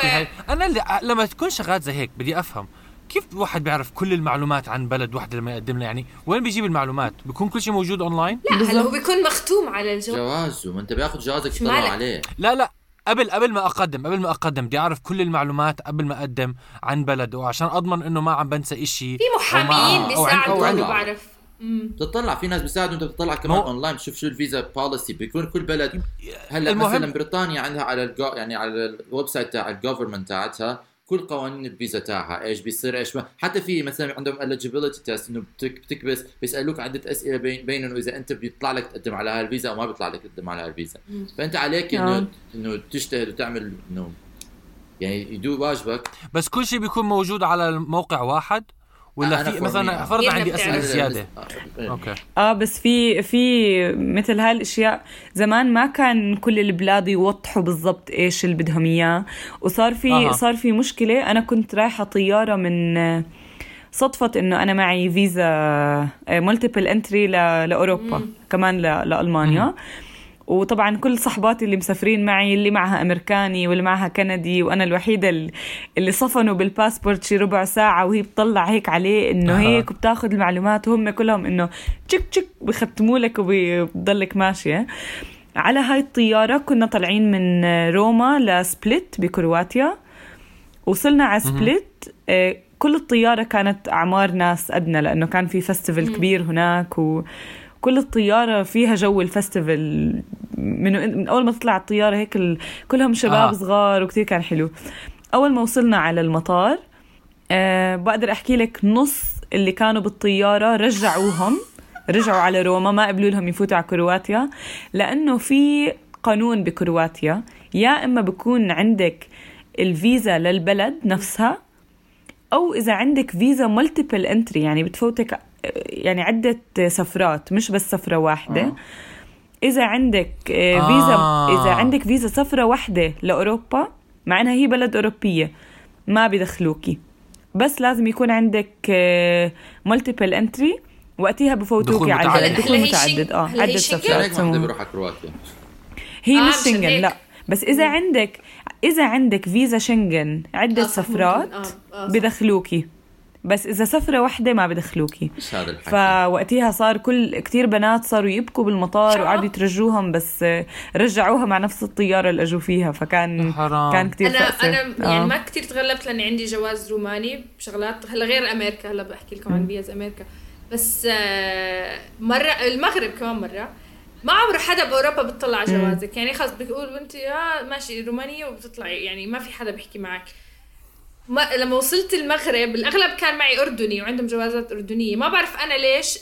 أنا اللي لما تكون شغلات زي هيك بدي أفهم كيف الواحد بيعرف كل المعلومات عن بلد وحده لما يقدم لنا يعني وين بيجيب المعلومات؟ بيكون كل شيء موجود اونلاين لا هلأ هو بيكون مختوم على الجو. جوازه ما أنت بياخذ جوازك مالك؟ عليه. لا لا. قبل قبل ما اقدم قبل ما أقدم بدي أعرف كل المعلومات قبل ما أقدم عن بلد وعشان أضمن إنه ما عم بنسى إشي. في محاميين بيساعدوا بعرف. بتطلع في ناس بيساعدوا أنت بتطلع كمان مو- اونلاين بتشوف شو ال visa policy بيكون كل بلد هلأ المهم- مثلا بريطانيا عندها على الجو يعني على ال website تاع ال government تاعتها كل قوانين الفيزا تاعها إيش بيصير إيش ما حتى في مثلا عندهم eligibility test إنه بتك بتكبس بيسألوك عدة أسئلة بين بين انه إذا أنت بيطلع لك تقدم على هالفيزا أو ما بيطلع لك تقدم على هالفيزا. فأنت عليك إنه آه. إنه تجتهد وتعمل إنه يعني you do واجبك بس كل شيء بيكون موجود على الموقع واحد ولا أنا في مثلا. فرضا كيف عندي؟ أسئلة زيادة. آه. أوكي. آه بس في في مثل هالأشياء. زمان ما كان كل البلاد يوضحوا بالضبط إيش اللي بدهم إياه. وصار في أها. صار في مشكلة. أنا كنت رايحة طيارة من صدفة إنه أنا معي فيزا multiple entry لأوروبا. كمان ل- لألمانيا. وطبعا كل صحباتي اللي مسافرين معي اللي معها أمريكاني واللي معها كندي وأنا الوحيدة اللي- صفنوا بالباسبورت شي ربع ساعة وهي بتطلع هيك عليه إنه أها. هيك وبتاخذ المعلومات وهم كلهم إنه تشك تشك بختموا لك وبتضلك ماشية. على هاي الطيارة كنا طالعين من روما لسبليت بكرواتيا. وصلنا على سبليت آه، كل الطيارة كانت أعمار ناس أدنى لأنه كان في festival كبير هناك وكل الطيارة فيها جو ال festival. من, من أول ما تطلع الطيارة هيك ال... كلهم شباب آه. صغار وكتير كان حلو. أول ما وصلنا على المطار أه بقدر أحكي لك نص اللي كانوا بالطيارة رجعوهم. رجعوا على روما ما قبلوا لهم يفوتوا على كرواتيا. لأنه في قانون بكرواتيا. يا إما بكون عندك الفيزا للبلد نفسها أو إذا عندك فيزا multiple entry يعني بتفوتك يعني عدة سفرات مش بس سفرة واحدة آه. إذا عندك آه، فيزا آه. إذا عندك فيزا سفرة واحدة لأوروبا مع إنها هي بلد أوروبية ما بدخلوكي بس لازم يكون عندك multiple entry وقتها بفوتوكي دخول على دخول متعدد آه عدة؟ يعني سفرات هي آه، مش شنغن. لا بس إذا عندك إذا عندك فيزا شنغن عدة آه،. سفرات آه، آه،. بدخلوكي بس إذا سفرة واحدة ما بدخلوكي إيش هذا الحكي فوقتها صار كل كتير بنات صاروا يبكوا بالمطار؟ وقعدوا يترجوهم بس آه، رجعوها مع نفس الطيارة اللي أجوا فيها فكان حرام. كان كتير أنا تأثير. أنا آه. يعني ما كثير تغلبت لأني عندي جواز روماني بشغلات هلا غير أمريكا هلا بحكي لكم عن فيز أمريكا بس آه، مرة المغرب كمان مرة ما عمره حدا بأوروبا بيطلع على جوازك يعني خلص بيقول انت آه ماشي رومانية وبتطلعي يعني ما في حدا بيحكي معك ما لما وصلت المغرب الأغلب كان معي أردني وعندهم جوازات أردنية. ما بعرف أنا ليش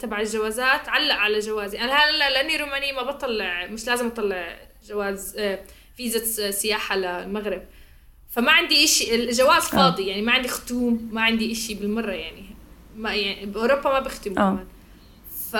تبع الجوازات علق على جوازي. أنا هلا لأني رومانيه ما بطلع مش لازم أطلع جواز آه، فيزا سياحة للمغرب. فما عندي إشي الجواز فاضي يعني ما عندي ختوم ما عندي إشي بالمرة يعني. ما يعني بأوروبا ما بختموا آه. كمان. ف...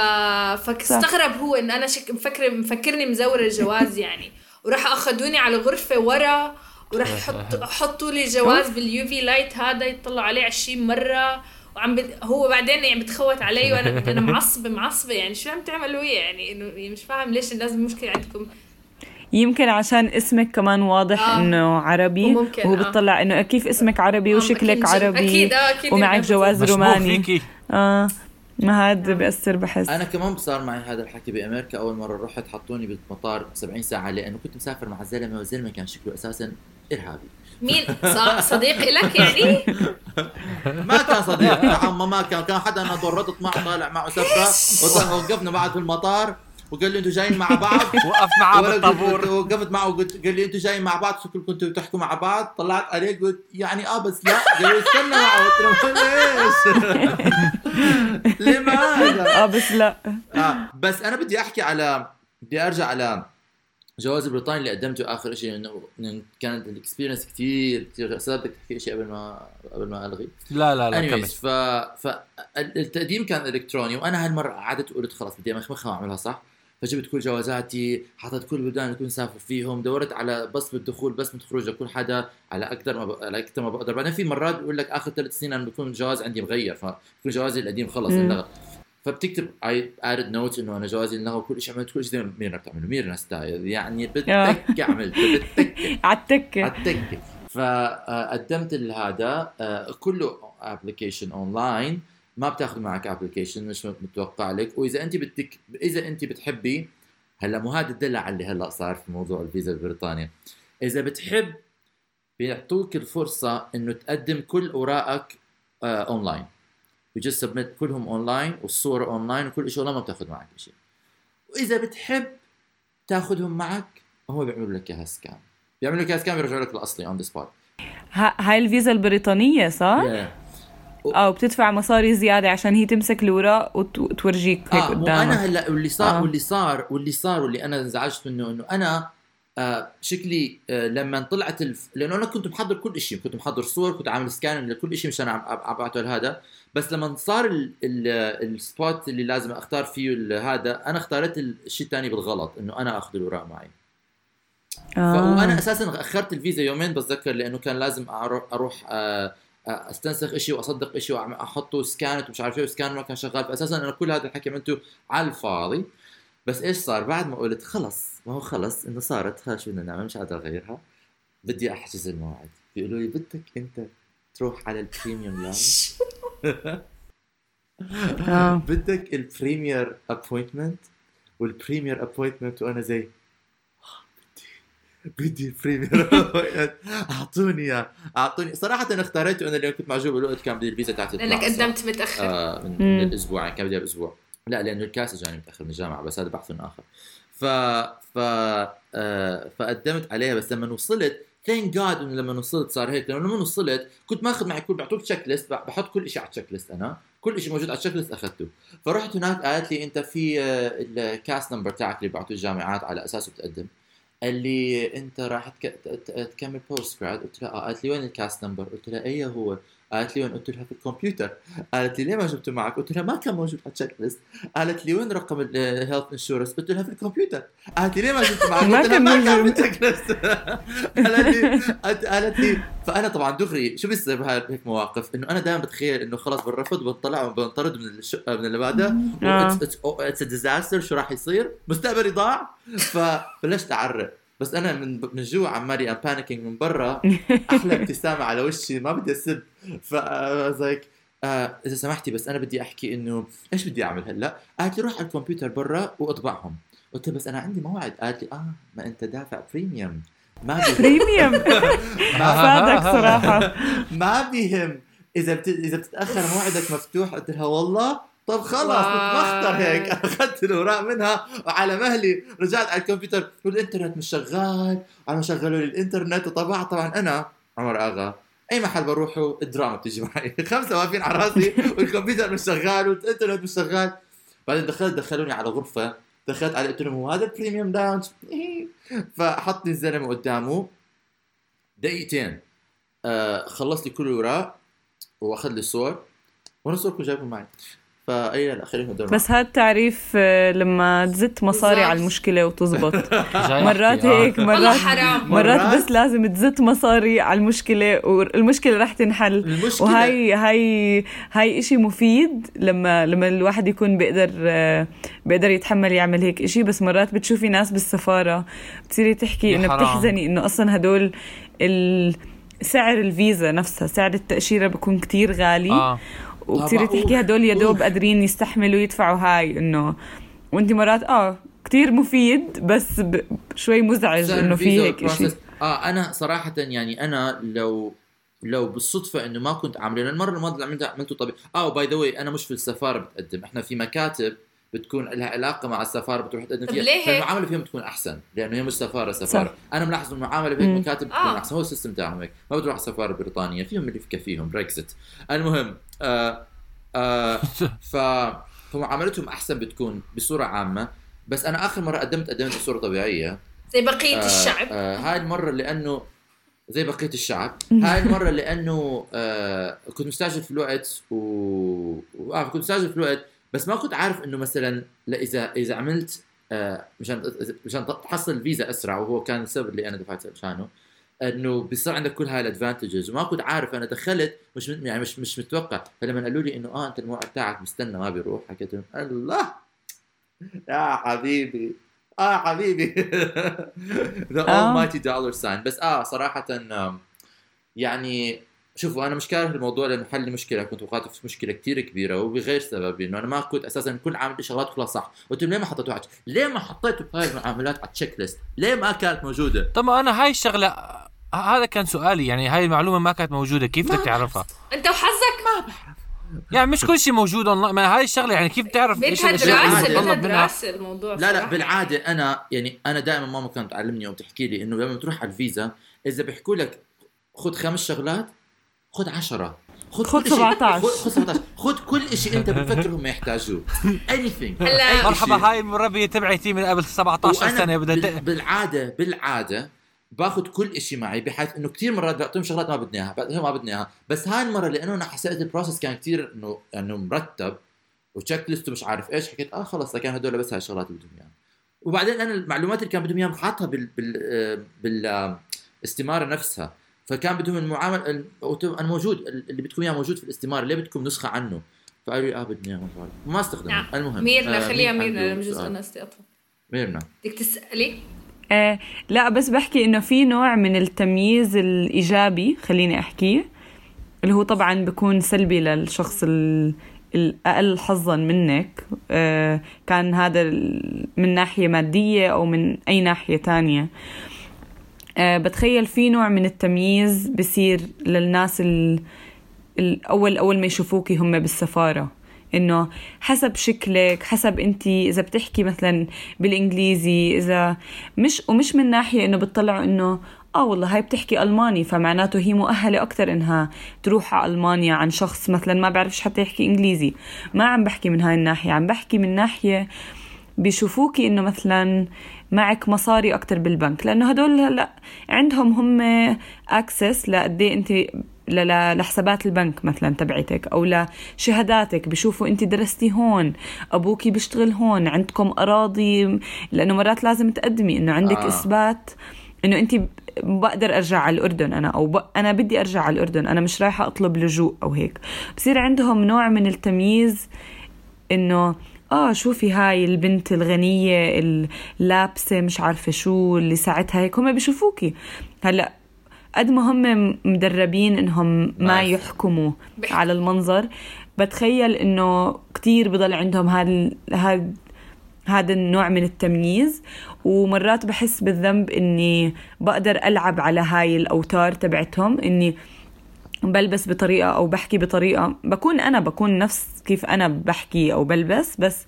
فاستغرب هو إن أنا شك... مفكر مفكرني مزور الجواز يعني. وراح أخذوني على غرفة ورا وراح يحط حطوا لي جواز بال UV light. هذا يطلعوا عليه 20 مرة. وعم بد... هو بعدين يعني بتخوت علي وأنا أنا معصبه معصبة. يعني شو عم تعملوا يعني انه يعني مش فاهم ليش لازم مشكله عندكم. يمكن عشان اسمك كمان واضح آه. إنه عربي. وممكن، وهو آه. بتطلع إنه كيف اسمك عربي آه، وشكلك أكيد- عربي. أكيد، آه، أكيد ومعك جواز روماني. فيكي. آه. ما هاد بيأثر بحس. أنا كمان صار معي هذا الحكي بأمريكا أول مرة رحت حطوني بالمطار 70 ساعة لأنه كنت مسافر مع زلمه والزلمة كان شكله أساسا إرهابي. مين؟ صديق لك يعني؟ ما كان صديق يا عمه ما كان. كان حدا أنا ضرطت معه طالع معه سفره وقفنا بعد في المطار. وقال لي أنتوا جايين مع بعض. وقفت معاه بالطابور. وقفت معه وقلت قال لي أنتوا جايين مع بعض شكلكم كنتوا تحكوا مع بعض. طلعت عليه قلت يعني آه بس لا. قال لي استنى معه. قلت له ليش؟ لماذا؟ آه بس لا. آه بس أنا بدي أحكي على بدي أرجع على جواز البريطاني اللي قدمته آخر شيء إنه كانت الاكسبيرينس كثير كثير بدك تحكي شيء قبل ما قبل ما ألغي؟ لا لا لا كمل. anyways ف فالتقديم كان إلكتروني وأنا هالمرة قعدت وقلت خلاص بدي امخمخها واعملها صح؟ فجبت كل جوازاتي حطيت كل البلدان اللي كنت مسافر فيهم دورت على بس بالدخول بس من خروج لكل حدا على أكثر ما ب... على أكثر ما بقدر. بعدين في مرات بيقول لك آخر ثلاث سنين أنا بكون الجواز عندي مغير فكل جوازي القديم خلص. انلغى فبتكتب I add note إنه أنا جوازي انلغى وكل شيء عملت كل شيء. زي ما ميرنا بتعمله ميرنا style؟ يعني آه. بالتكة عملت بالتكة. عالتكة التكة. فقدمت هذا كله application online ما بتاخذ معك application مش متوقع لك. وإذا أنت بدك إذا أنت بتحبي هلأ مو هذا الدلع اللي هلأ صار في موضوع الفيزا ببريطانيا إذا بتحب بيعطوك الفرصة إنه تقدم كل أوراقك online you submit كلهم اونلاين والصور اونلاين وكل شيء والله ما بتاخذ معك شيء. وإذا بتحب تاخذهم معك هم بيعملوا لك إياها scan بيعملوا لك إياها scan بيرجعوا لك الأصلي on the spot ها- هاي الفيزا البريطانية صح؟ Yeah. آه وبتدفع مصاري زيادة عشان هي تمسك الوراق وت- وتورجيك هيك آه مو قدامك أنا هلأ واللي صار آه. واللي صار واللي صار واللي أنا انزعجت منه إنه أنا آه شكلي آه لما طلعت الف... لأنه أنا كنت محضر كل شيء كنت محضر صور كنت عامل scan لكل شيء مشان أبعته لهذا بس لما صار ال... ال... السبوت اللي لازم أختار فيه هذا أنا اختارت الشيء الثاني بالغلط إنه أنا آخذ الوراق معي آه. وأنا أساسا أخرت الفيزا يومين بتذكر لأنه كان لازم أروح آه، آه، استنسخ شيء وأصدق شيء واحطه سكانت ومش عارف إيه وسكان ما كان شغال. فاساسا أنا كل هذا الحكي عملته على الفاضي. بس إيش صار؟ بعد ما قلت خلص ما هو خلص إنه صارت خلص شو بدنا نعمل مش قادر اغيرها بدي أحجز الموعد. بيقولوا لي بدك أنت تروح على ال premium lounge آه. بدك ال premier appointment وال premier appointment وأنا زي بدي appointment. أعطوني إياه. أعطوني. صراحة أنا اختاريته أنا لأنه كنت معجوب بالوقت كان بدي الفيزا تاعتي لأنك. قدمت متأخر. آه من. من الأسبوع يعني كان بدي باسبوع لا لأنه ال CAS اجاني متأخر من الجامعة بس هذا بحث آخر. ف ف آه فقدمت عليها بس لما وصلت thank God إنه لما وصلت صار هيك. لأنه لما وصلت كنت ماخذ معي كل بعطوك checklist بحط كل شيء على ال checklist أنا. كل شيء موجود على ال checklist أخذته. فرحت هناك قالت لي أنت في آه، ال CAS number تاعك اللي بعطوه الجامعات على اساسه بتقدم. قال لي انت راح تكمل postgrad قلت لها آه قالت لي وين ال CAS number قلت لها اي هو؟ قالت لي وين قلت لها في الكمبيوتر. قالت لي ليه ما جبته معك؟ قلت لها ما كان موجود على ال checklist قالت لي وين رقم ال health insurance قلت لها في الكمبيوتر. قالت لي ليه ما جبته معك؟ قلت لها ما كان موجود. بال checklist قالت لي قالت- لي فأنا طبعا دغري شو بيصير بهاي هيك مواقف؟ إنه أنا دائما بتخيل إنه خلص بنرفض بنطلع وبنطرد من الشقه من اللي بعدها. it's disaster شو راح يصير؟ مستقبلي ضاع. فبلشت أعرق. بس أنا من من جوا عمالي I'm panicking من برا. أحلى ابتسامة على وشي ما بدي أسب. ف لايك إذا سمحتي بس أنا بدي أحكي إنه إيش بدي أعمل هلأ؟ قالت لي روح على الكمبيوتر برا وأطبعهم. قلت بس أنا عندي موعد. قالت لي آه ما أنت دافع بريميوم ما بريميوم فادك صراحة. ما بهم إذا بت... إذا بتتأخر موعدك مفتوح قلت لها والله. طب خلص. بتمخطر هيك. أخذت الأوراق منها وعلى مهلي. رجعت على الكمبيوتر. والانترنت مش شغال. عم شغلوا لي الإنترنت. وطبعا طبعا أنا عمر آغا أي محل بروحه الدراما بتيجي معي. خمسة واقفين على راسي. والكمبيوتر مش شغال والإنترنت مش شغال. بعدين دخلت دخلوني على غرفة. دخلت على قلت لهم هذا ال premium lounge فحطني الزلمة قدامه. دقيقتين. آه خلص لي كل الأوراق. وأخذ لي الصور. وأنا الصور كنت جايبهم معي. فأي لا خليهم هدول بس هذا التعريف آه، لما تزت مصاري. على المشكلة وتزبط. مرات آه. هيك مرات حرام. مرات بس لازم تزت مصاري على المشكلة والمشكلة رح تنحل. المشكلة؟ وهاي هاي هاي إشي مفيد لما لما الواحد يكون بيقدر آه، بيقدر يتحمل يعمل هيك إشي. بس مرات بتشوفي ناس بالسفارة بتصيري تحكي إنه. بتحزني إنه أصلا هدول ال سعر الفيزا نفسها سعر التأشيرة بيكون كتير غالي. آه. وبتصيري. تحكي هدول يا دوب. قادرين يستحملوا يدفعوا هاي إنه وانت مرات آه كتير مفيد بس ب... شوي مزعج إنه في هيك وال process. آه أنا صراحة يعني أنا لو لو بالصدفة إنه ما كنت عامله لأن المرة الماضيه اللي عملتها عملته طبيعي آه by the way أنا مش في السفارة بتقدم إحنا في مكاتب بتكون لها علاقة مع السفارة بتروح تقدم فيها ليه هيك؟ فالمعاملة فيهم بتكون أحسن لأنه هي مش سفارة سفارة صح. أنا ملاحظ إنه المعاملة بهيك. مكاتب بتكون آه. أحسن هو ال system تاعهم هيك ما بتروح على السفاره البريطانيه فيهم اللي بكفيهم بريكزت المهم آه آه ف فمعاملتهم أحسن بتكون بصورة عامة. بس أنا آخر مرة قدمت قدمت بصورة طبيعية. زي بقية آه، الشعب. آه هاي المرة لأنه زي بقية الشعب. هاي المرة لأنه آه كنت مستعجل في الوقت و... آه كنت مستعجل في الوقت بس ما كنت عارف إنه مثلا لا إذا إذا عملت آه مشان مشان تحصل الفيزا أسرع وهو كان السبب اللي أنا دفعت مشانه إنه بيصير عندك كل هاي ال advantages وما كنت عارف أنا دخلت مش يعني مش مش متوقع. فلما قالوا لي إنه آه أنت الموعد تاعك مستنى ما بيروح. حكيت لهم الله! يا حبيبي آه حبيبي. ذا آه. almighty dollar sign. بس آه صراحة آم، يعني شوفوا أنا مش كاره الموضوع لأنه حل لي مشكلة. كنت وقعت في مشكلة كتير كبيرة وبغير سبب. إنه أنا ما كنت أساسا كل عامل شغلات كلها صح. قلت ليه ما حطيتوها على ليه ما حطيتوا هاي المعاملات على ال checklist ليه ما كانت موجودة؟ طب أنا هاي الشغلة هذا كان سؤالي. يعني هاي المعلومة ما كانت موجودة. كيف بدك تعرفها؟ أنت وحظك؟ يعني مش كل شيء موجود أونلاين. ما هاي الشغلة يعني كيف تعرف إيش بدها الاشياء اللي دراسه الموضوع لا لا صراحة. بالعادة أنا يعني أنا دائما ماما كانت تعلمني أو تحكي لي إنه لما تروح على الفيزا إذا بيحكوا لك خذ خمس شغلات خذ عشرة. خذ خذ كل شيء- 17. خذ خذ 17 خذ كل شيء أنت بتفكر هم يحتاجوه. anything. هلا- مرحبا. هاي المربيه تبعتي من قبل 17 وأنا سنة. بدها بالعادة بالعادة باخذ كل شيء معي بحيث إنه كثير مرات بعطيهم شغلات ما بدنا اياها بعطيهم ما بدنا اياها بس هاي المرة لأنه أنا حسيت ال process كان كثير إنه إنه مرتب و checklist ومش عارف إيش حكيت آه خلص كان هدول بس هاي الشغلات اللي بدهم إياها. وبعدين أنا المعلومات اللي كان بدهم اياها حاطها بال بال آه، بال آه، نفسها. فكان بدهم المعامل أنا موجود اللي بدكم إياه موجود في الاستمارة ليه بدكم نسخة عنه؟ فقالوا لي آه بدنا اياه ما استخدمه نعم. المهم ميرنا آه، خليها ميرنا جزء؟ أنا استقطع ميرنا. بدك تسألي؟ آه لا بس بحكي إنه في نوع من التمييز الإيجابي خليني احكيه اللي هو طبعا بيكون سلبي للشخص ال- الأقل حظا منك. آه كان هذا من ناحية مادية أو من أي ناحية تانية. آه بتخيل في نوع من التمييز بصير للناس ال- الأول أول ما يشوفوكي هم بالسفارة. إنه حسب شكلك حسب أنت إذا بتحكي مثلا بالإنجليزي إذا مش ومش من ناحية إنه بتطلعوا إنه آه والله هاي بتحكي ألماني فمعناته هي مؤهلة أكثر إنها تروح على ألمانيا عن شخص مثلا ما بعرفش حتى يحكي إنجليزي. ما عم بحكي من هاي الناحية عم بحكي من ناحية بيشوفوكي إنه مثلا معك مصاري أكتر بالبنك لأنه هدول هلأ عندهم هم اكسس لقد إيه أنت لحسابات البنك مثلا تبعتك أو لشهاداتك. بشوفوا انت درستي هون ابوكي بيشتغل هون عندكم أراضي لأنه مرات لازم تقدمي إنه عندك آه. إثبات. إنه انت بقدر أرجع على الأردن أنا أو ب... أنا بدي أرجع على الأردن أنا مش رايحة أطلب لجوء أو هيك. بصير عندهم نوع من التمييز إنه آه شوفي هاي البنت الغنية اللابسة مش عارفة شو اللي ساعتها هيك. هم بيشوفوكي هلأ قد ما هم مدربين إنهم ما. يحكموا على المنظر. بتخيل إنه كتير بضل عندهم هذا هذا هذا النوع من التمييز. ومرات بحس بالذنب إني بقدر ألعب على هاي الأوتار تبعتهم إني بلبس بطريقة أو بحكي بطريقة. بكون أنا بكون نفس كيف أنا بحكي أو بلبس بس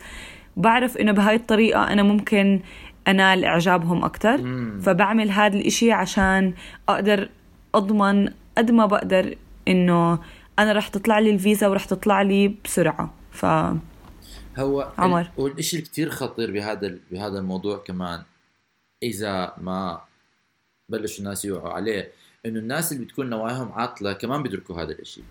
بعرف إنه بهاي الطريقة أنا ممكن أنال إعجابهم أكتر. فبعمل هذا الإشي عشان أقدر أضمن قد ما بقدر إنه أنا رح تطلع لي الفيزا ورح تطلع لي بسرعة. ف هو عمر. ال- والشيء اللي كثير خطير بهذا بهذا الموضوع كمان. إذا ما بلشوا الناس يوعوا عليه إنه الناس اللي بتكون نواياهم عاطلة كمان بيدركوا هذا الشيء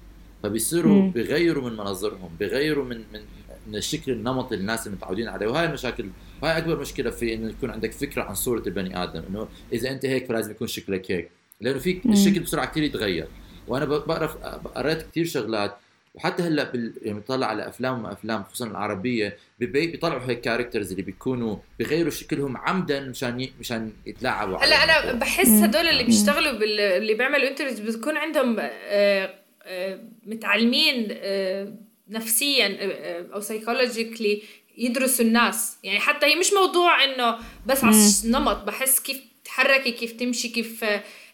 فبيصيروا مم. بيغيروا من مناظرهم بيغيروا من من من الشكل النمطي اللي الناس المتعودين عليه. وهاي المشاكل هاي أكبر مشكلة في إنه يكون عندك فكرة عن صورة البني آدم إنه إذا أنت هيك فلازم يكون شكلك هيك لأنه في. الشكل بسرعة كثير يتغير وأنا ب- بعرف قريت كثير شغلات وحتى هلأ بال... يعني بطلع على أفلام وافلام خصوصا العربية ببي... بيطلعوا هيك characters اللي بيكونوا بيغيروا شكلهم عمدا مشان ي... مشان يتلاعبوا على هلأ أنا الموضوع. بحس هدول اللي بيشتغلوا بال... اللي بيعملوا interviews بتكون عندهم آه، آه، متعلمين آه، نفسيا آه، آه، أو psychologically يدرسوا الناس يعني حتى هي مش موضوع إنه بس على النمط بحس كيف تحركي كيف تمشي كيف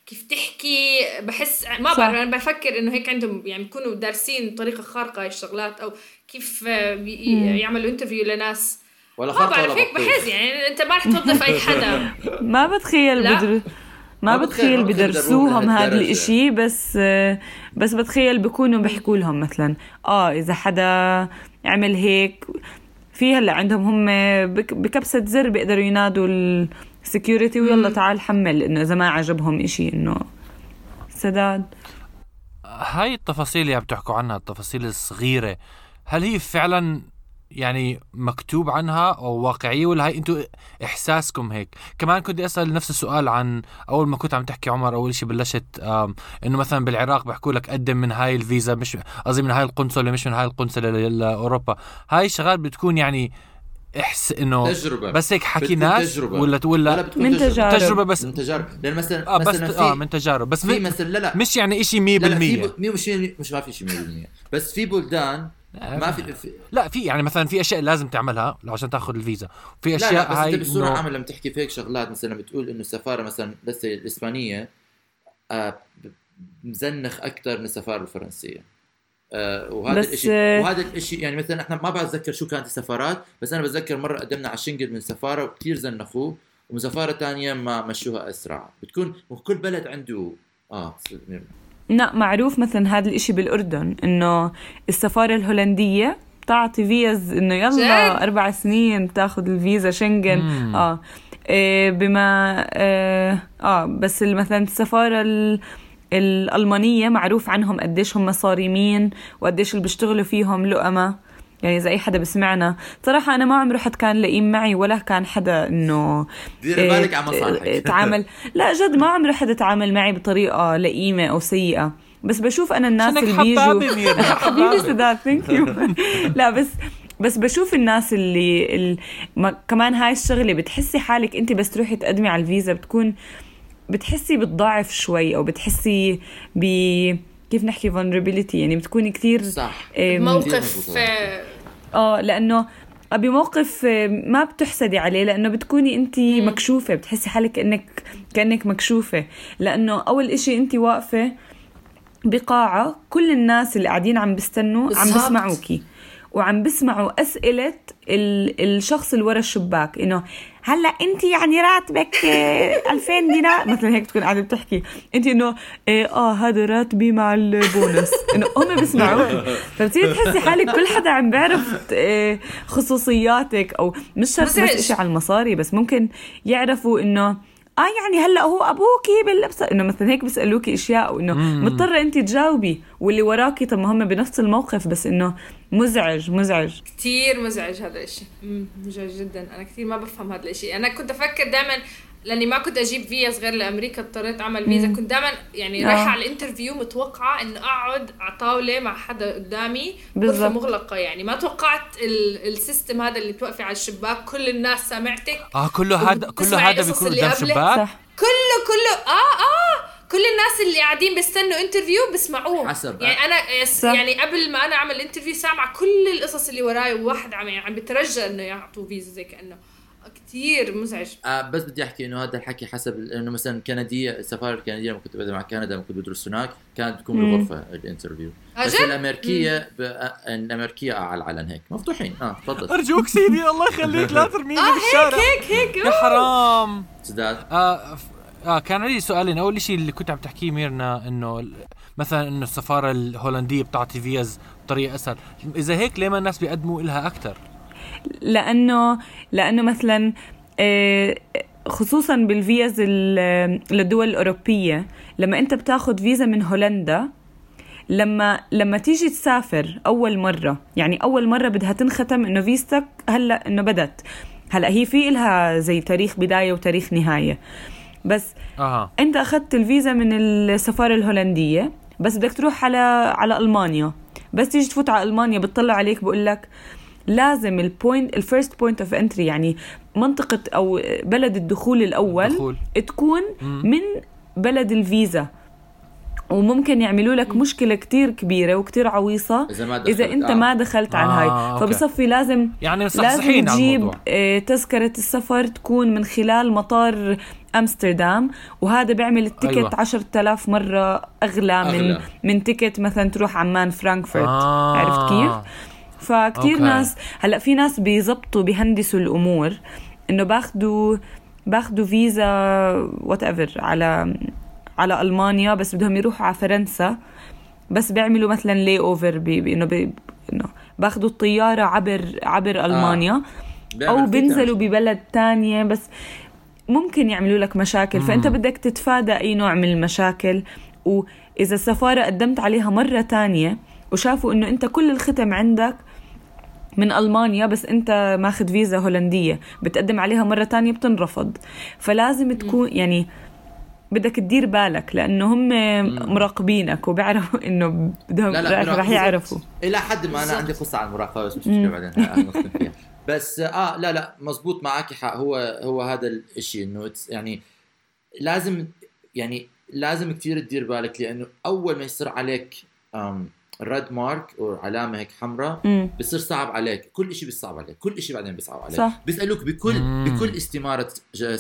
كيف تحكي بحس ما. بعرف أنا بفكر إنه هيك عندهم يعني بيكونوا دارسين طريقة خارقة هاي الشغلات أو كيف آه،. يعملوا interview لناس ولا ما بعرف ولا هيك. بحس يعني أنت ما رح توظف أي حدا ما بتخيل لا. بدر ما ما بتخيل- بدرسوهم هذا. الإشي بس بس بتخيل بكونوا بيحكوا لهم مثلا آه إذا حدا عمل هيك في هلا عندهم هم بك- بكبسة زر بيقدروا ينادوا السكيورتي ويلا تعال حمل إنه إذا ما عجبهم إشي إنه سداد. هاي التفاصيل اللي عم تحكوا عنها التفاصيل الصغيرة هل هي فعلا يعني مكتوب عنها أو واقعية ولا هاي أنتم إحساسكم هيك؟ كمان كنت أسأل نفس السؤال عن أول ما كنت عم تحكي عمر أول شيء بلشت إنه مثلا بالعراق بحكوا لك قدم من هاي الفيزا مش قصدي من هاي القنصلة مش من هاي القنصلة لأوروبا. هاي شغال بتكون يعني إحس إنه تجربة. بس هيك حكي ناس تجربة. ولا لا ولا من تجربة. تجارب. تجربة بس من تجارب. لأن مثلا آه بس مثلا في آه من تجارب. بس في مثلا لا لا. مش يعني شيء 100% لا لا في ب- مش مش ما في شيء 100% بس في بلدان ما في, في لا في يعني مثلا في أشياء لازم تعملها لو عشان تأخذ الفيزا. في لا أشياء لا بس هاي أنت بصوره إنه- عامه لما تحكي في هيك شغلات مثلا بتقول إنه السفارة مثلا بس الإسبانية آه مزنخ أكثر من السفارة الفرنسية. آه وهذا بس، الشيء آه، وهذا الشيء يعني مثلا إحنا ما بتذكر شو كانت السفارات بس أنا بتذكر مرة قدمنا على شنجل من سفاره وكثير زنخوه ومن سفارة ثانية ما مشوها أسرع. بتكون وكل بلد عنده آه لا معروف مثلا هذا الإشي بالأردن إنه السفارة الهولندية بتعطي فيز إنه يلا؟ أربع سنين بتاخذ الفيزا شنغن مم. آه إيه بما آه, آه بس مثلا السفارة ال- الألمانية معروف عنهم قديش هم صارمين وقديش اللي بيشتغلوا فيهم لؤمة يعني إذا أي حدا بسمعنا صراحة أنا ما عمري حد كان لئيم معي ولا كان حدا إنه ديري إيه، بالك على مصالحك. إيه، تعامل لا جد ما عمري حدا تعامل معي بطريقة لئيمة أو سيئة بس بشوف أنا الناس اللي بيجوا حبيبي. سداد thank you لا بس بس بشوف الناس اللي ال... ما كمان هاي الشغلة بتحسي حالك أنت بس تروحي تقدمي على الفيزا بتكون بتحسي بتضعف شوي أو بتحسي ب كيف نحكي vulnerability يعني بتكوني كثير صح موقف مظبوط. آه، آه لأنه بموقف آه، ما بتحسدي عليه لأنه بتكوني أنت مكشوفة بتحسي حالك كانك كأنك مكشوفة لأنه أول إشي أنت واقفة بقاعة كل الناس اللي قاعدين عم بيستنوا عم. بسمعوكي وعم بسمعوا أسئلة ال- الشخص اللي ورا الشباك إنه هلأ انت يعني راتبك آه، 2000 دينار؟ مثلا هيك تكون قاعدة بتحكي. انت انه آه, آه هذا راتبي مع البونس انه هم بيسمعوك. فبتصيري تحسي حالك كل حدا عم بيعرف آه خصوصياتك أو مش شرط بس. إشي على المصاري بس ممكن يعرفوا إنه آه يعني هلأ هو أبوكي باللبس إنه مثلا هيك بيسألوكي إشياء وانه مضطرة انت تجاوبي واللي وراكي. طب ما هم بنفس الموقف بس إنه مزعج مزعج. كتير مزعج هذا الإشي. مم، مزعج جدا. أنا كثير ما بفهم هذا الإشي. أنا كنت أفكر دائما لأني ما كنت أجيب فيز غير لأمريكا اضطريت أعمل فيزا. كنت دائما يعني آه. رايحه على ال interview متوقعة إنه أقعد على طاولة مع حدا قدامي غرفة. مغلقة يعني. ما توقعت ال- ال system هذا اللي توقفي على الشباك. كل الناس سامعتك. آه كله هذا كله هذا بيكون قدام. شباك؟ صح. كله كله. آه آه. كل الناس اللي قاعدين بيستنوا interview بسمعوه حسب. يعني أنا صح. يعني قبل ما أنا أعمل interview سامعة كل القصص اللي وراي وواحد عم يعني عم بترجى إنه يعطوا فيزا زي كأنه كثير مزعج. آه بس بدي أحكي إنه هذا الحكي حسب إنه مثلا كندية السفاره الكنديه لما كنت بدرس مع كندا لما كنت بدرس هناك كانت بتكون مم. بالغرفة ال interview آه بس؟ الأمريكية ب... آه، الأمريكية على العلن هيك. مفتوحين. آه تفضل. أرجوك سيدي الله يخليك لا ترميني بالشارع هيك هيك هيك. يا حرام. سداد آه ف- آه كان عندي سؤالين أول شيء اللي كنت عم تحكيه ميرنا انه مثلا إنه السفارة الهولندية بتعطي فيز بطريقة أسهل. إذا هيك ليه ما الناس بيقدموا لها أكثر لأنه لأنه مثلا آه، خصوصا بالفيز ال- للدول الأوروبية لما أنت بتاخذ فيزا من هولندا لما لما تيجي تسافر أول مرة يعني أول مرة بدها تنختم إنه فيزتك هلأ إنه بدت هلأ هي في إلها زي تاريخ بداية وتاريخ نهاية. بس أها. أنت أخذت الفيزا من السفارة الهولندية بس بدك تروح على على ألمانيا. بس تيجي تفوت على ألمانيا بتطلع عليك بقول لك لازم ال point ال first point of entry يعني منطقة أو بلد الدخول الأول الدخول. تكون من بلد الفيزا. وممكن يعملوا لك مشكلة كتير كبيرة وكتير عويصة إذا ما إذا دخلت، أنت آه. ما دخلت على آه، هاي okay. فبصفي لازم يعني لازم على تجيب آه، تذكرة السفر تكون من خلال مطار أمستردام وهذا بيعمل ال ticket أيوة. أيوة. عشرة آلاف مرة أغلى. من من ticket مثلا تروح عمان فرانكفورت آه. عرفت كيف؟ فكتير okay. ناس هلأ في ناس بيزبطوا بيهندسوا الأمور إنه باخدوا باخدوا فيزا whatever على على ألمانيا بس بدهم يروحوا على فرنسا. بس بيعملوا مثلا لي اوفر بانه إنه بأخذوا الطيارة عبر عبر ألمانيا. بيعمل أو بينزلوا. ببلد تانية بس ممكن يعملوا لك مشاكل. فأنت بدك تتفادى أي نوع من المشاكل. وإذا السفارة قدمت عليها مرة تانية وشافوا إنه أنت كل الختم عندك من ألمانيا بس أنت ماخذ فيزا هولندية بتقدم عليها مرة تانية بتنرفض. فلازم تكون يعني بدك تدير بالك لأنه هم مراقبينك وبيعرفوا إنه بدهم لا لا رح. يعرفوا. إلى حد ما أنا عندي قصة عن المراقبة بس مش مشكلة بعدين فيها. بس آه لا لا مزبوط معك حق. هو هو هذا الشيء إنه يعني لازم يعني لازم كثير تدير بالك لأنه أول ما يصير عليك ريد مارك أو علامة هيك حمراء. بصير صعب عليك كل شيء بيصعب عليك كل شيء بعدين بيصعب عليك صح. بيسألوك بكل مم. بكل استمارة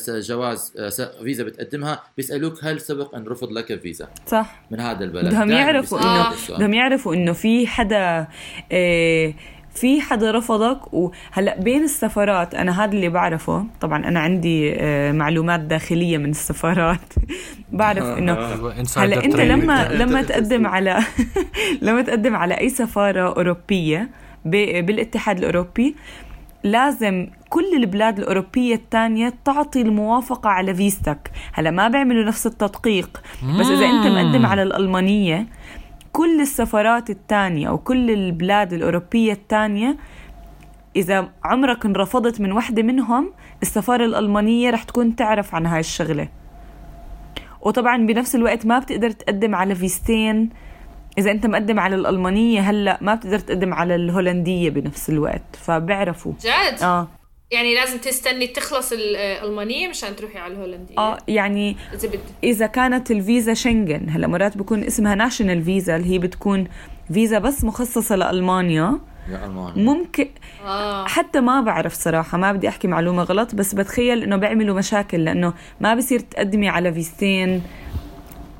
جواز آه، س- فيزا بتقدمها بيسألوك هل سبق أن رفض لك فيزا صح من هذا البلد بدهم يعرفوا انه. بدهم يعرفوا إنه في حدا إيه في حدا رفضك؟ وهلأ بين السفارات أنا هذا اللي بعرفه. طبعا أنا عندي آه، معلومات داخلية من السفارات بعرف إنه هلأ أنت. لما لما تقدم على لما تقدم على أي سفارة أوروبية بالاتحاد الأوروبي لازم كل البلاد الأوروبية الثانية تعطي الموافقة على فيزتك هلأ ما بيعملوا نفس التدقيق. بس إذا أنت مقدم على الألمانية كل السفارات الثانية أو كل البلاد الأوروبية الثانية إذا عمرك انرفضت من وحدة منهم السفارة الألمانية رح تكون تعرف عن هاي الشغلة. وطبعا بنفس الوقت ما بتقدر تقدم على فيزتين إذا أنت مقدم على الألمانية هلأ ما بتقدر تقدم على الهولندية بنفس الوقت فبيعرفوا جد؟ آه. يعني لازم تستني تخلص الألمانية مشان تروحي على الهولندية. آه يعني إذا بدك إذا كانت الفيزا شنغن هلا مرات بكون اسمها ناشونال فيزا اللي هي بتكون فيزا بس مخصصة لألمانيا. يا المانيا ممكن آه. حتى ما بعرف صراحة ما بدي أحكي معلومة غلط بس بتخيل إنه بيعملوا مشاكل لأنه ما بصير تقدمي على فيزتين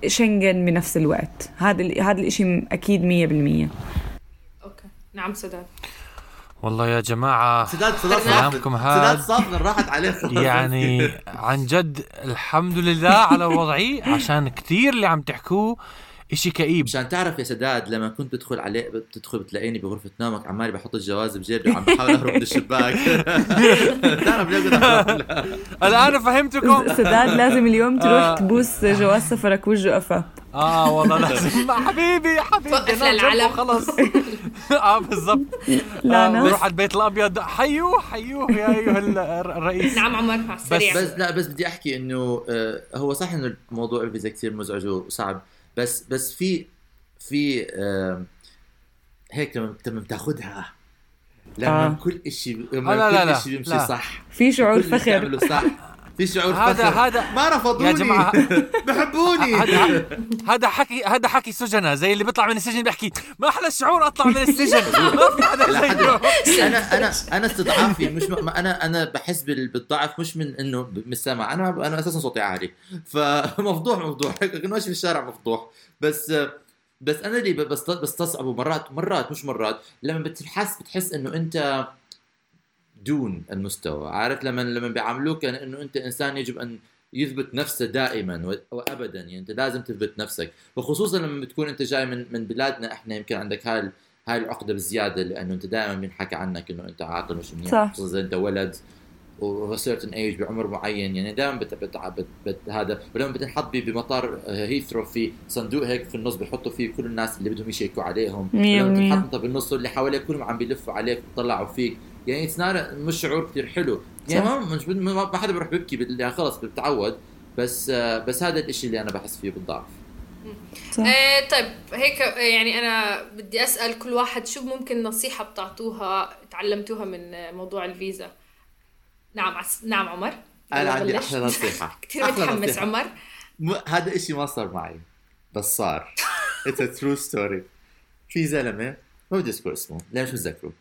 شنغن بنفس الوقت. هذا هذا الإشي أكيد مية بالمية. أوكي. نعم سداد. والله يا جماعة سداد سداد كلامكم هاد سداد صافن راحت عليه يعني عن جد الحمد لله على وضعي عشان كثير اللي عم تحكوه إشي كئيب. مشان تعرف يا سداد لما كنت بدخل عليه بتدخل بتلاقيني بغرفة نومك عمالي بحط الجواز بجيبي وعم بحاول أهرب من الشباك. تعرف ليه؟ الآن فهمتكم. سداد لازم اليوم تروح آه. تبوس جواز سفرك وجه قفا آه والله لازم. حبيبي حبيبي. للعلم. جنبه خلص آه بالضبط. لا آه،. بروح على البيت الأبيض. حيوه حيوه يا أيها ال- الرئيس. نعم عمر السريع بس لا بس بدي أحكي إنه آه، هو صح إنه موضوع إلفيزا كثير مزعج وصعب. بس بس في في آه، هيك لما لما بتاخذها لما آه. كل شيء آه، لما لا، لا، كل شيء بيمشي. صح في شعور فخر بتعمله صح في شعور هذا- فخر. هذا- ما رفضوني. يا جماعة بحبوني. هذا هذا حكي هذا حكي سجنة زي اللي بيطلع من السجن بيحكي ما أحلى الشعور أطلع من السجن؟ ما في حدا لا حد زيه أنا أنا أنا استضعافي مش م... أنا أنا بحس بال- بالضعف مش من إنه من السمع أنا أنا أساسا صوتي عالي. فمفضوح مفضوح ماشي في الشارع مفضوح بس بس أنا اللي بستصعبه مرات مرات مش مرات. لما بتحس بتحس إنه أنت دون المستوى. عارف لما لما بيعاملوك كان إنه أنت إنسان يجب أن يثبت نفسه دائما وابدا. يعني أنت لازم تثبت نفسك. وخصوصا لما بتكون أنت جاي من من بلادنا إحنا يمكن عندك هاي هاي العقدة بزياده لأنه أنت دائما بينحكى عنك إنه أنت عاقل مش منيح. خصوصا أنت ولد و certain age بعمر معين. يعني دائما بت بت بت بت هذا. ولما بتنحط بمطار هيثرو في صندوق هيك في النص بيحطوا فيه كل الناس اللي بدهم يشيكوا عليهم. ولما بالمية. تنحط أنت بالنص واللي حواليك كلهم عم بيلفوا عليك ويطلعوا فيك. يعني it's مش شعور كثير حلو. يعني صح. ما مش ما ما حدا بيروح بيبكي بال- يعني خلص بتعود. بس آه، بس هذا الإشي اللي أنا بحس فيه بالضعف. صح. إيه طيب هيك يعني أنا بدي أسأل كل واحد شو ممكن نصيحة بتعطوها تعلمتوها من موضوع الفيزا؟ نعم عس... نعم عمر. أنا عندي بلش. أحلى نصيحة. كثير متحمس نصيحة. عمر. م... هذا إشي ما صار معي بس صار. it's true story في زلمه ما بدي أذكر اسمه لأن مش متذكره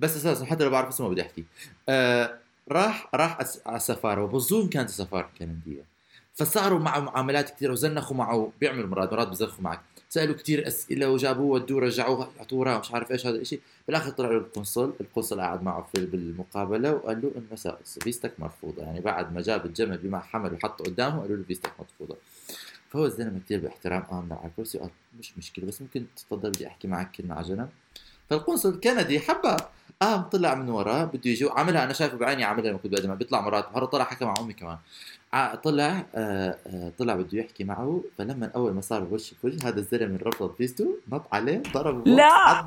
بس أساسا حتى لو بعرف اسمه ما بدي أحكي. آه راح راح على السفارة وبظن كانت السفارة الكندية. فصاروا معه معاملات كثير وزنخوا معه بيعملوا مرات مرات بزنخوا معك. سألوا كثير أسئلة وجابوه ودوه رجعوه أعطوه مش عارف إيش هذا الشيء بالآخر طلع له القنصل القنصل قاعد معه في بالمقابلة وقال له انه فيزتك مرفوضة. يعني بعد ما جاب الجمل بما حمل وحطه قدامه قالوا له فيزتك مرفوضة. فهو الزلمة كثير باحترام قام على الكرسي وقال مش مشكلة بس ممكن تفضل بدي أحكي معك كلمة على جنب؟ فالقنصل الكندي حبها قام طلع من وراه بده يجي عملها أنا شايفه بعيني عملها لما كنت بقدمها بيطلع مرات مره طلع حكى مع أمي كمان. ع- طلع آه آه طلع بده يحكي معه فلما أول ما صار وش في وجه هذا الزلمة رفض فيزته نط عليه ضربه لا.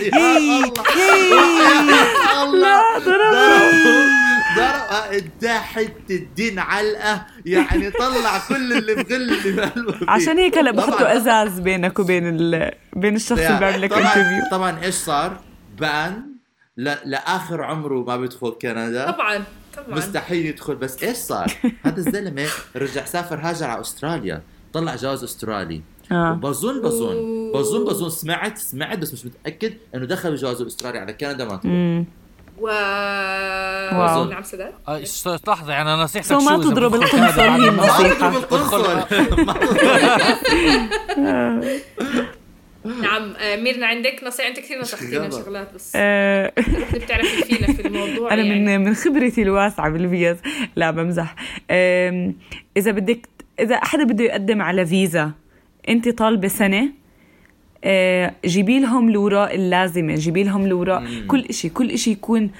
يا الله. الله. ضربه. ضربه هداك الدين علقة يعني طلع كل اللي بغل واللي بقلبه فيه. عشان هيك هلا. بحطوا إزاز بينك وبين ال... بين الشخص اللي بيعمل لك طبعا interview طبعا إيش صار؟ بان ل... لآخر عمره ما بيدخل كندا. طبعا طبعا. مستحيل يدخل بس إيش صار؟ هذا الزلمة رجع سافر هاجر على أستراليا. طلع جواز أسترالي. آه. بظن بظن بظن بظن سمعت سمعت بس مش متأكد إنه دخل جواز الاسترالي على كندا ما طلع امم و واو. نعم سداد آه، لحظة يعني أنا نصيحتك so ما شو تضرب القنصل هي ما-. تضرب القنصل ما تضرب- نعم آه، ميرنا عندك نصيحة انت كثير نصحتينا. شغلات بس آه، بتعرفي فينا في الموضوع أنا يعني. من من خبرتي الواسعة بالفيز لا بمزح إذا بدك إذا حدا بده يقدم على فيزا أنت طالبة سنة أه، جيبي لهم الاوراق اللازمة جيبي لهم الاوراق كل إشي كل إشي يكون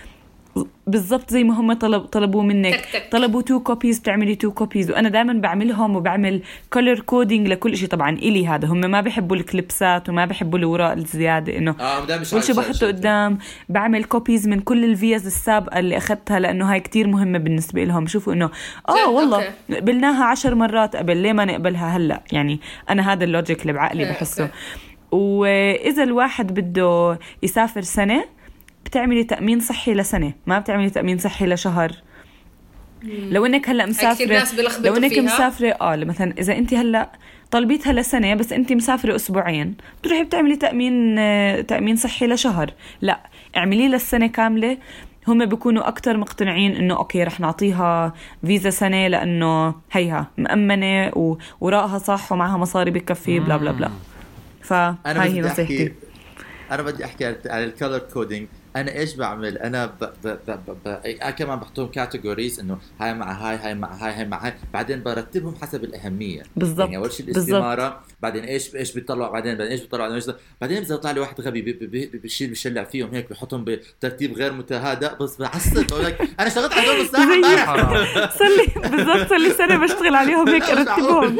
بالضبط زي ما هم طلب طلبوا منك. تك تك. طلبوا two copies بتعملي two copies وأنا دائما بعملهم وبعمل color coding لكل شيء طبعا إلي هذا هم ما بيحبوا الكليبسات وما بيحبوا الاوراق الزيادة إنه مش كل شيء بحطه قدام. بعمل copies من كل الفيز السابقة اللي أخذتها لأنه هاي كتير مهمة بالنسبة لهم. شوفوا إنه آه؟ والله. قبلناها عشر مرات قبل ليه ما نقبلها هلأ؟ يعني أنا هذا ال logic اللي بعقلي بحسه. okay. وإذا الواحد بده يسافر سنة بتعملي تأمين صحي لسنة ما بتعملي تأمين صحي لشهر. لو إنك هلأ مسافره لو إنك فيها. مسافرة آه مثلا إذا انت هلأ طلبيتها لسنة بس انت مسافرة أسبوعين بتروحي بتعملي تأمين آه، تأمين صحي لشهر. لا اعمليه للسنة كاملة. هم بيكونوا أكثر مقتنعين إنه okay رح نعطيها فيزا سنة لأنه هيها مأمنة و- وراءها صح ومعها مصاري بكفي blah blah blah. فهاي هي بدي نصيحتي. أنا بدي أحكي عن ال color coding أنا إيش بعمل؟ أنا ب... ب... ب... ب... ب... أنا كمان بحطهم categories إنه هاي مع هاي هاي مع هاي هاي مع هاي. بعدين برتبهم حسب الأهمية. بالضبط، يعني أول شيء. الاستمارة بعدين إيش إيش بيطلعوا بعدين بعدين إيش بيطلعوا بعدين إيش. بعدين إذا طلع لي واحد غبي بي- بي- بي- بيشيل بيشلع فيهم هيك بيحطهم بترتيب غير متهادي بس بعصب. بقول لك أنا اشتغلت على دول الساعة امبارح صار لي بالضبط صار لي سنة بشتغل عليهم هيك ارتبهم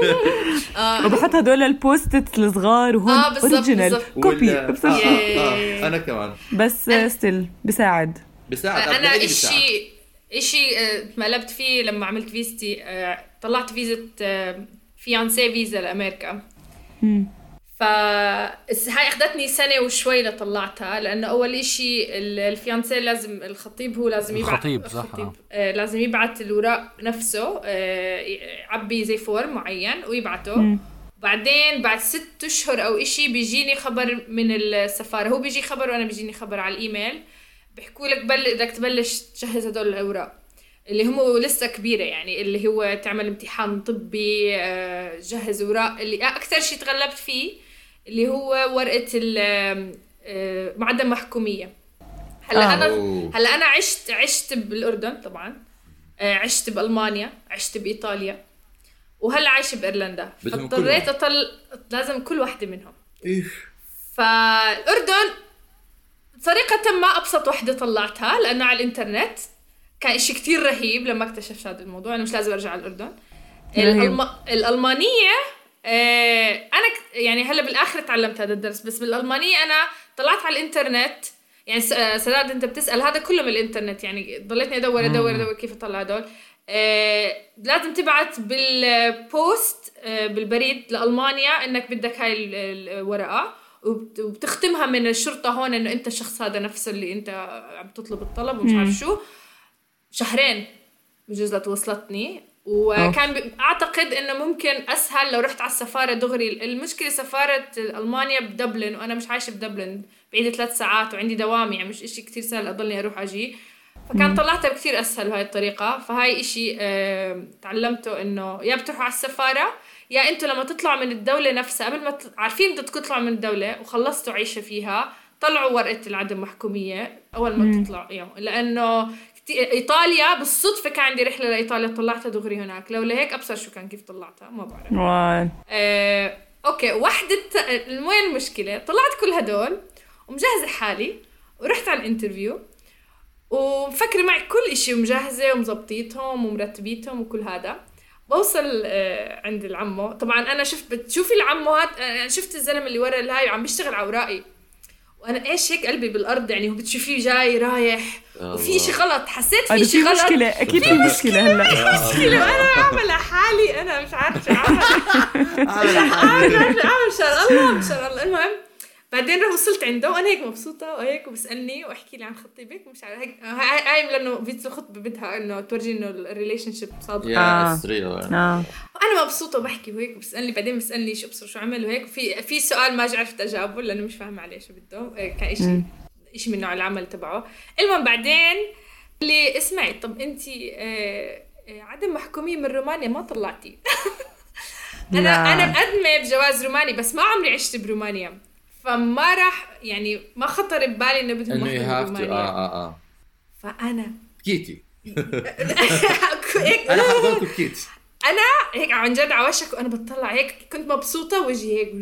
آه. وبحط هدول ال posts الصغار وهون آه، original. copy آه،. آه، آه، أنا كمان. بس still بساعد بساعد أنا. اشي إشي آه، تغلبت فيه لما عملت فيزتي آه، طلعت فيزا آه، fiancé visa لأمريكا مم. ف هاي أخذتني سنة وشوي لطلعتها لأنه أول إشي ال- ال fiancé لازم الخطيب هو لازم يبعت الخطيب، صح، الخطيب آه. لازم يبعت الاوراق نفسه آه يعبي زي فورم معين ويبعته مم. بعدين بعد ست أشهر أو إشي بيجيني خبر من السفارة هو بيجي خبر وأنا بيجيني خبر على الإيميل بيحكوا لك بل بدك تبلش تجهز هدول الأوراق اللي هم لسه كبيرة يعني اللي هو تعمل امتحان طبي آه، جهز أوراق اللي أكثر شيء تغلبت فيه اللي هو ورقة ال- آه، محكومية هلأ آه. أنا أوه. هلأ أنا عشت عشت بالأردن طبعا آه، عشت بألمانيا عشت بإيطاليا وهلا عايشة بإيرلندا. فاضطريت. اطل لازم كل واحدة منهم. إيه. فالأردن طريقة ما أبسط وحدة طلعتها لأنه على الإنترنت كان إشي كتير رهيب لما اكتشفت هذا الموضوع. أنا مش لازم أرجع على الأردن. رهيب. الألم... الألمانية آه أنا ك... يعني هلا بالآخر تعلمت هذا الدرس بس بالألمانية أنا طلعت على الإنترنت. يعني س- آه، سداد أنت بتسأل هذا كله من الإنترنت. يعني ضليتني أدور أدور أدور كيف اطلع هدول. لازم تبعت بالبوست آه بالبريد لألمانيا إنك بدك هاي ال- الورقة وبت- وبتختمها من الشرطة هون إنه أنت الشخص هذا نفسه اللي أنت عم تطلب الطلب ومش عارف شو. شهرين بجوز لتوصلتني. وكان. أعتقد إنه ممكن أسهل لو رحت على السفارة دغري. المشكلة سفارة ألمانيا بدبلن وأنا مش عايشة بدبلن بعيدة ثلاث ساعات وعندي دوام يعني مش إشي كتير سهل أضلني أروح أجي. فكان طلعتها بكتير أسهل بهاي الطريقة. فهاي إشي آه تعلمته إنه يا بتروحوا على السفارة يا إنتوا لما تطلعوا من الدولة نفسها قبل ما ت... عارفين بدكم تطلعوا من الدولة وخلصتوا عيشة فيها طلعوا ورقة العدم محكومية أول ما تطلعوا يعني لأنه إيطاليا بالصدفة كان عندي رحلة لإيطاليا طلعتها دغري هناك. لو لهيك أبصر شو كان كيف طلعتها ما بعرف. آه، أوكي وحدة وين المشكلة طلعت كل هدول ومجهزة حالي ورحت على ال interview. ومفكرة معي كل إشي ومجهزة ومظبطتهم ومرتبتهم وكل هذا. بوصل آه، عند العمو. طبعا أنا شفت بتشوفي العموات آه، شفت الزلمة اللي ورا الهاي عم بيشتغل على اوراقي وأنا إيش هيك قلبي بالأرض يعني هو بتشوفيه جاي رايح وفي شيء غلط. حسيت في في شيء غلط. مشكلة أكيد في مشكلة. هلأ. مشكلة. وأنا بعمل حالي أنا مش عارفة شو اعمل عامل أنا حالي. مش عارفه اعمل شر الله شر الله. المهم بعدين رح وصلت عنده وأنا هيك مبسوطة وهيك وبسألني وأحكي لي عن خطيبك مش عارفه هيك. هاي هاي لأنه فيزا الخطبه بدها إنه تورجي إنه ال relationship صادقه آه. يا سريع آه. أنا مبسوطة وبحكي وهيك بسالني بعدين بسألني شو ابصر شو عمل وهيك. في في سؤال ما عرفت أجاوبه لأنه مش فاهمة عليه شو بده إيه، كان شيء شيء من نوع العمل تبعه. المهم بعدين اللي اسمعي طب انت عدم محكومية من رومانيا ما طلعتي. أنا لا. أنا مقدمة بجواز روماني بس ما عمري عشت برومانيا. فما راح يعني ما خطر ببالي إنه بدهم إنه you have to. آه آه آه. فانا بكيتي هيك أنا حضرت بكيت. أنا هيك عن جد على وشك وأنا بتطلع هيك كنت مبسوطة وجهي هيك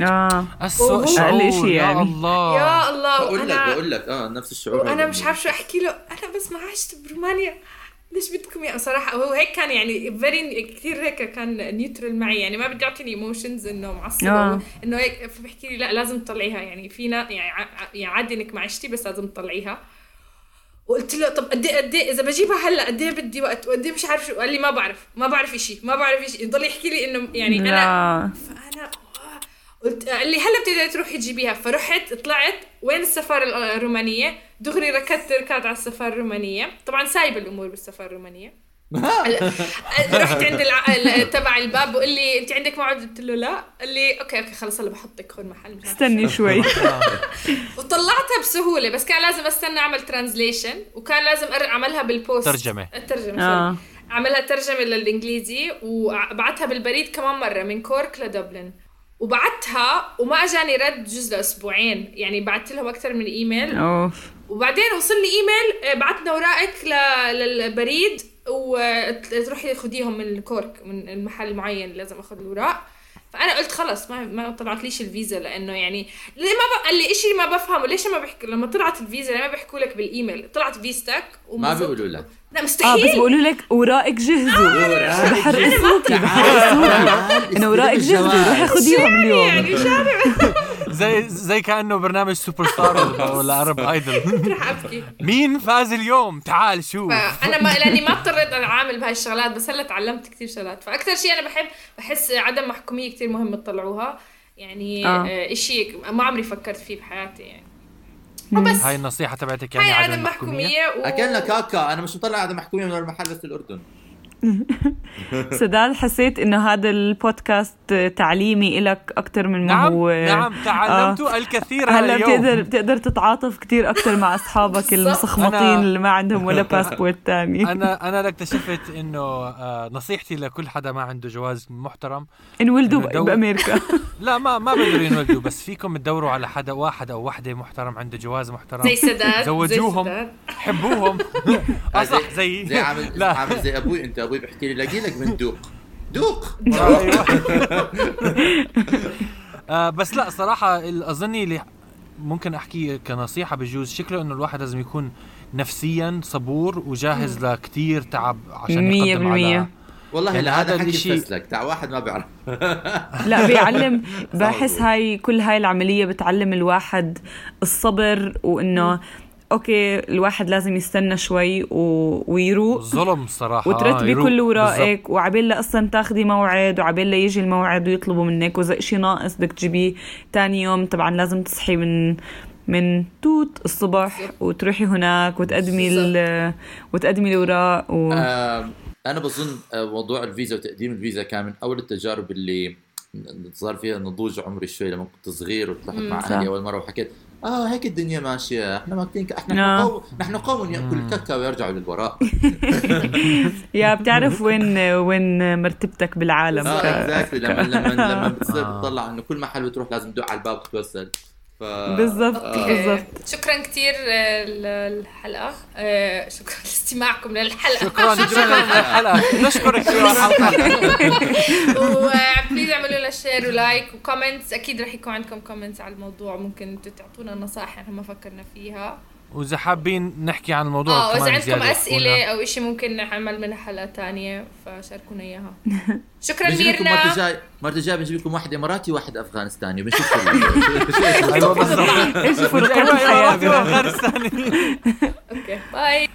آه. شعور. أقل إشي يا يعني. الله. يا الله. بقول لك بقول لك آه نفس الشعور هذا مش مني. عارف شو أحكي له. أنا بس ما عشت برومانيا. ليش بدكم اياه صراحة هو هيك كان يعني very كثير هيك كان neutral معي. يعني ما بدي يعطيني emotions إنه معصبة آه. إنه هيك فبحكي لي لا لازم تطلعيها. يعني فينا يعني يعني عادي إنك ما عشتي بس لازم تطلعيها. وقلت له طب قد إيه قد إيه؟ إذا بجيبها هلأ قد إيه بدي وقت؟ وقد إيه مش عارف شو؟ قال لي ما بعرف. ما بعرف شيء ما بعرف شيء يضل يحكي لي إنه يعني أنا لا. فأنا قلت قال لي هلا بتقدري تروحي تجيبيها. فرحت طلعت وين السفارة الرومانية؟ دغري ركضت ركضت على السفارة الرومانية. طبعا سايبة الأمور بالسفارة الرومانية. رحت عند الع... ال- تبع الباب بقول لي أنت عندك موعد؟ قلت له لا. قال لي أوكي أوكي خلص هلا بحطك هون محل. استني شوي. وطلعتها بسهولة بس كان لازم أستنى أعمل translation وكان لازم أر- أعملها بال post ترجمة. الترجمة آه. آه. أعملها ترجمة للإنجليزي وبعتها بالبريد كمان مرة من كورك لدبلن وبعتها وما أجاني رد جزء لأسبوعين يعني بعت لهم أكثر من إيميل. أوف. وبعدين وصلني إيميل آه، بعتنا اوراقك ل- للبريد وتروحي خديهم من الكورك من المحل معين لازم أخذ الاوراق فأنا قلت خلص ما ما طلعتليش الفيزا؟ لأنه يعني ليه ما ب... قال لي شيء ما بفهمه ليش ما بيحكوا لما طلعت الفيزا ليه ما بيحكوا لك بالإيميل؟ طلعت فيزتك ما ومزبوط. بيقولوا لك. لا آه مستحيل بس بقولوا لك اوراقك جهزوا بحرقوكي بحرقوكي انه اوراقك جهزوا روحي خديهم اليوم يعني زي زي كأنه برنامج سوبر ستار ولا عرب ايدل رح أبكي. مين فاز اليوم؟ تعال شوف. فانا ما لأني ما اضطريت أعامل بهاي الشغلات بس هلا تعلمت كثير شغلات. فاكثر شيء أنا بحب بحس عدم محكومية كثير مهم تطلعوها. يعني آه. آه. شيء ما عمري فكرت فيه بحياتي يعني. وبس. هاي النصيحة تبعتك يعني عدم عدم محكومية و... أكلنا كاكا. أنا مش مطلع عدم محكومية من المحل في الأردن. سداد حسيت إنه هذا البودكاست تعليمي إلك أكثر من ما نعم هو. نعم تعلمت الكثير هلا اليوم. بتقدر بتقدر تتعاطف كثير أكثر مع أصحابك المسخمطين اللي ما عندهم ولا باسبورت ثاني أنا أنا اكتشفت إنه آه، نصيحتي لكل حدا ما عنده جواز محترم. انولدوا دو- بأمريكا. لا ما ما بقدروا ينولدوا بس فيكم تدوروا على حدا واحد أو وحدة محترم عنده جواز محترم. زي سداد زوجوهم. زي سداد. حبوهم آه صح زي زي عامل لا. عامل زي أبوي. أنت أبوي بيحكي لي لاقي لك من دوق. دوق. أيوة. آه بس لا صراحة ال- أظني اللي ممكن أحكي كنصيحة بجوز شكله إنه الواحد لازم يكون نفسيا صبور وجاهز لكتير تعب عشان يقدم. على والله يعني هلا هذا حكي الإشي- مفسلك تاع واحد ما بيعرف. لا بيعلم. بحس. هاي كل هاي العملية بتعلم الواحد الصبر وإنه أوكي الواحد لازم يستنى شوي و... ويروق ظلم صراحة وترتبي يروق. كل. ورائك وعبين لا أصلا تاخدي موعد وعبين لا يجي الموعد ويطلبوا منك وإذا إشي ناقص بدك تجيبيه تاني يوم طبعا لازم تصحي من من توت الصبح وتروحي هناك وتقدمي ال... وتقدمي الأوراق و... آم، أنا بظن آه، موضوع الفيزا وتقديم الفيزا كان من أول التجارب اللي صار فيها نضوج عمري شوي لما كنت صغير وطلعت مع. أهلي أول مرة وحكيت آه هيك الدنيا ماشية إحنا ماكلين إحنا نعم. قوم نحن قوم ياكل الكاكا ويرجعوا للوراء يا بتعرف وين وين مرتبتك بالعالم آه. اكزاكتلي لما لما لما بتصير بتطلع إنه كل محل بتروح لازم تدق على الباب تتوسل ف بالضبط آه. بالضبط. شكرا كثير للحلقة. آه، شكرا لاستماعكم للحلقة. شكرا شكرا. للحلقة. نشكرك في الحلقة. و please اعملوا لنا share و like و comments أكيد رح يكون عندكم comments على الموضوع. ممكن تعطونا نصائح إحنا ما فكرنا فيها. وإذا حابين نحكي عن الموضوع آه واذا عندكم أسئلة. أو شيء ممكن نعمل منها حلقة تانية فشاركونا إياها شكرا لكم مرة ميرنا جاي مرة جاي بنجيب لكم واحد اماراتي وواحد أفغانستاني بنشوف إيش؟ أفغانستاني أوكي باي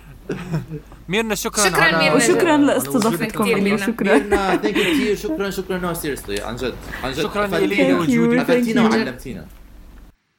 ميرنا شكرا شكراً على ميرنا. وشكرا لاستضافتكم ميرنا. شكرا ميرنا thank you كثير شكرا شكرا no seriously عن جد عن جد شكرا أفدتينا. لي وجودك Thank you. افدتينا وعلمتينا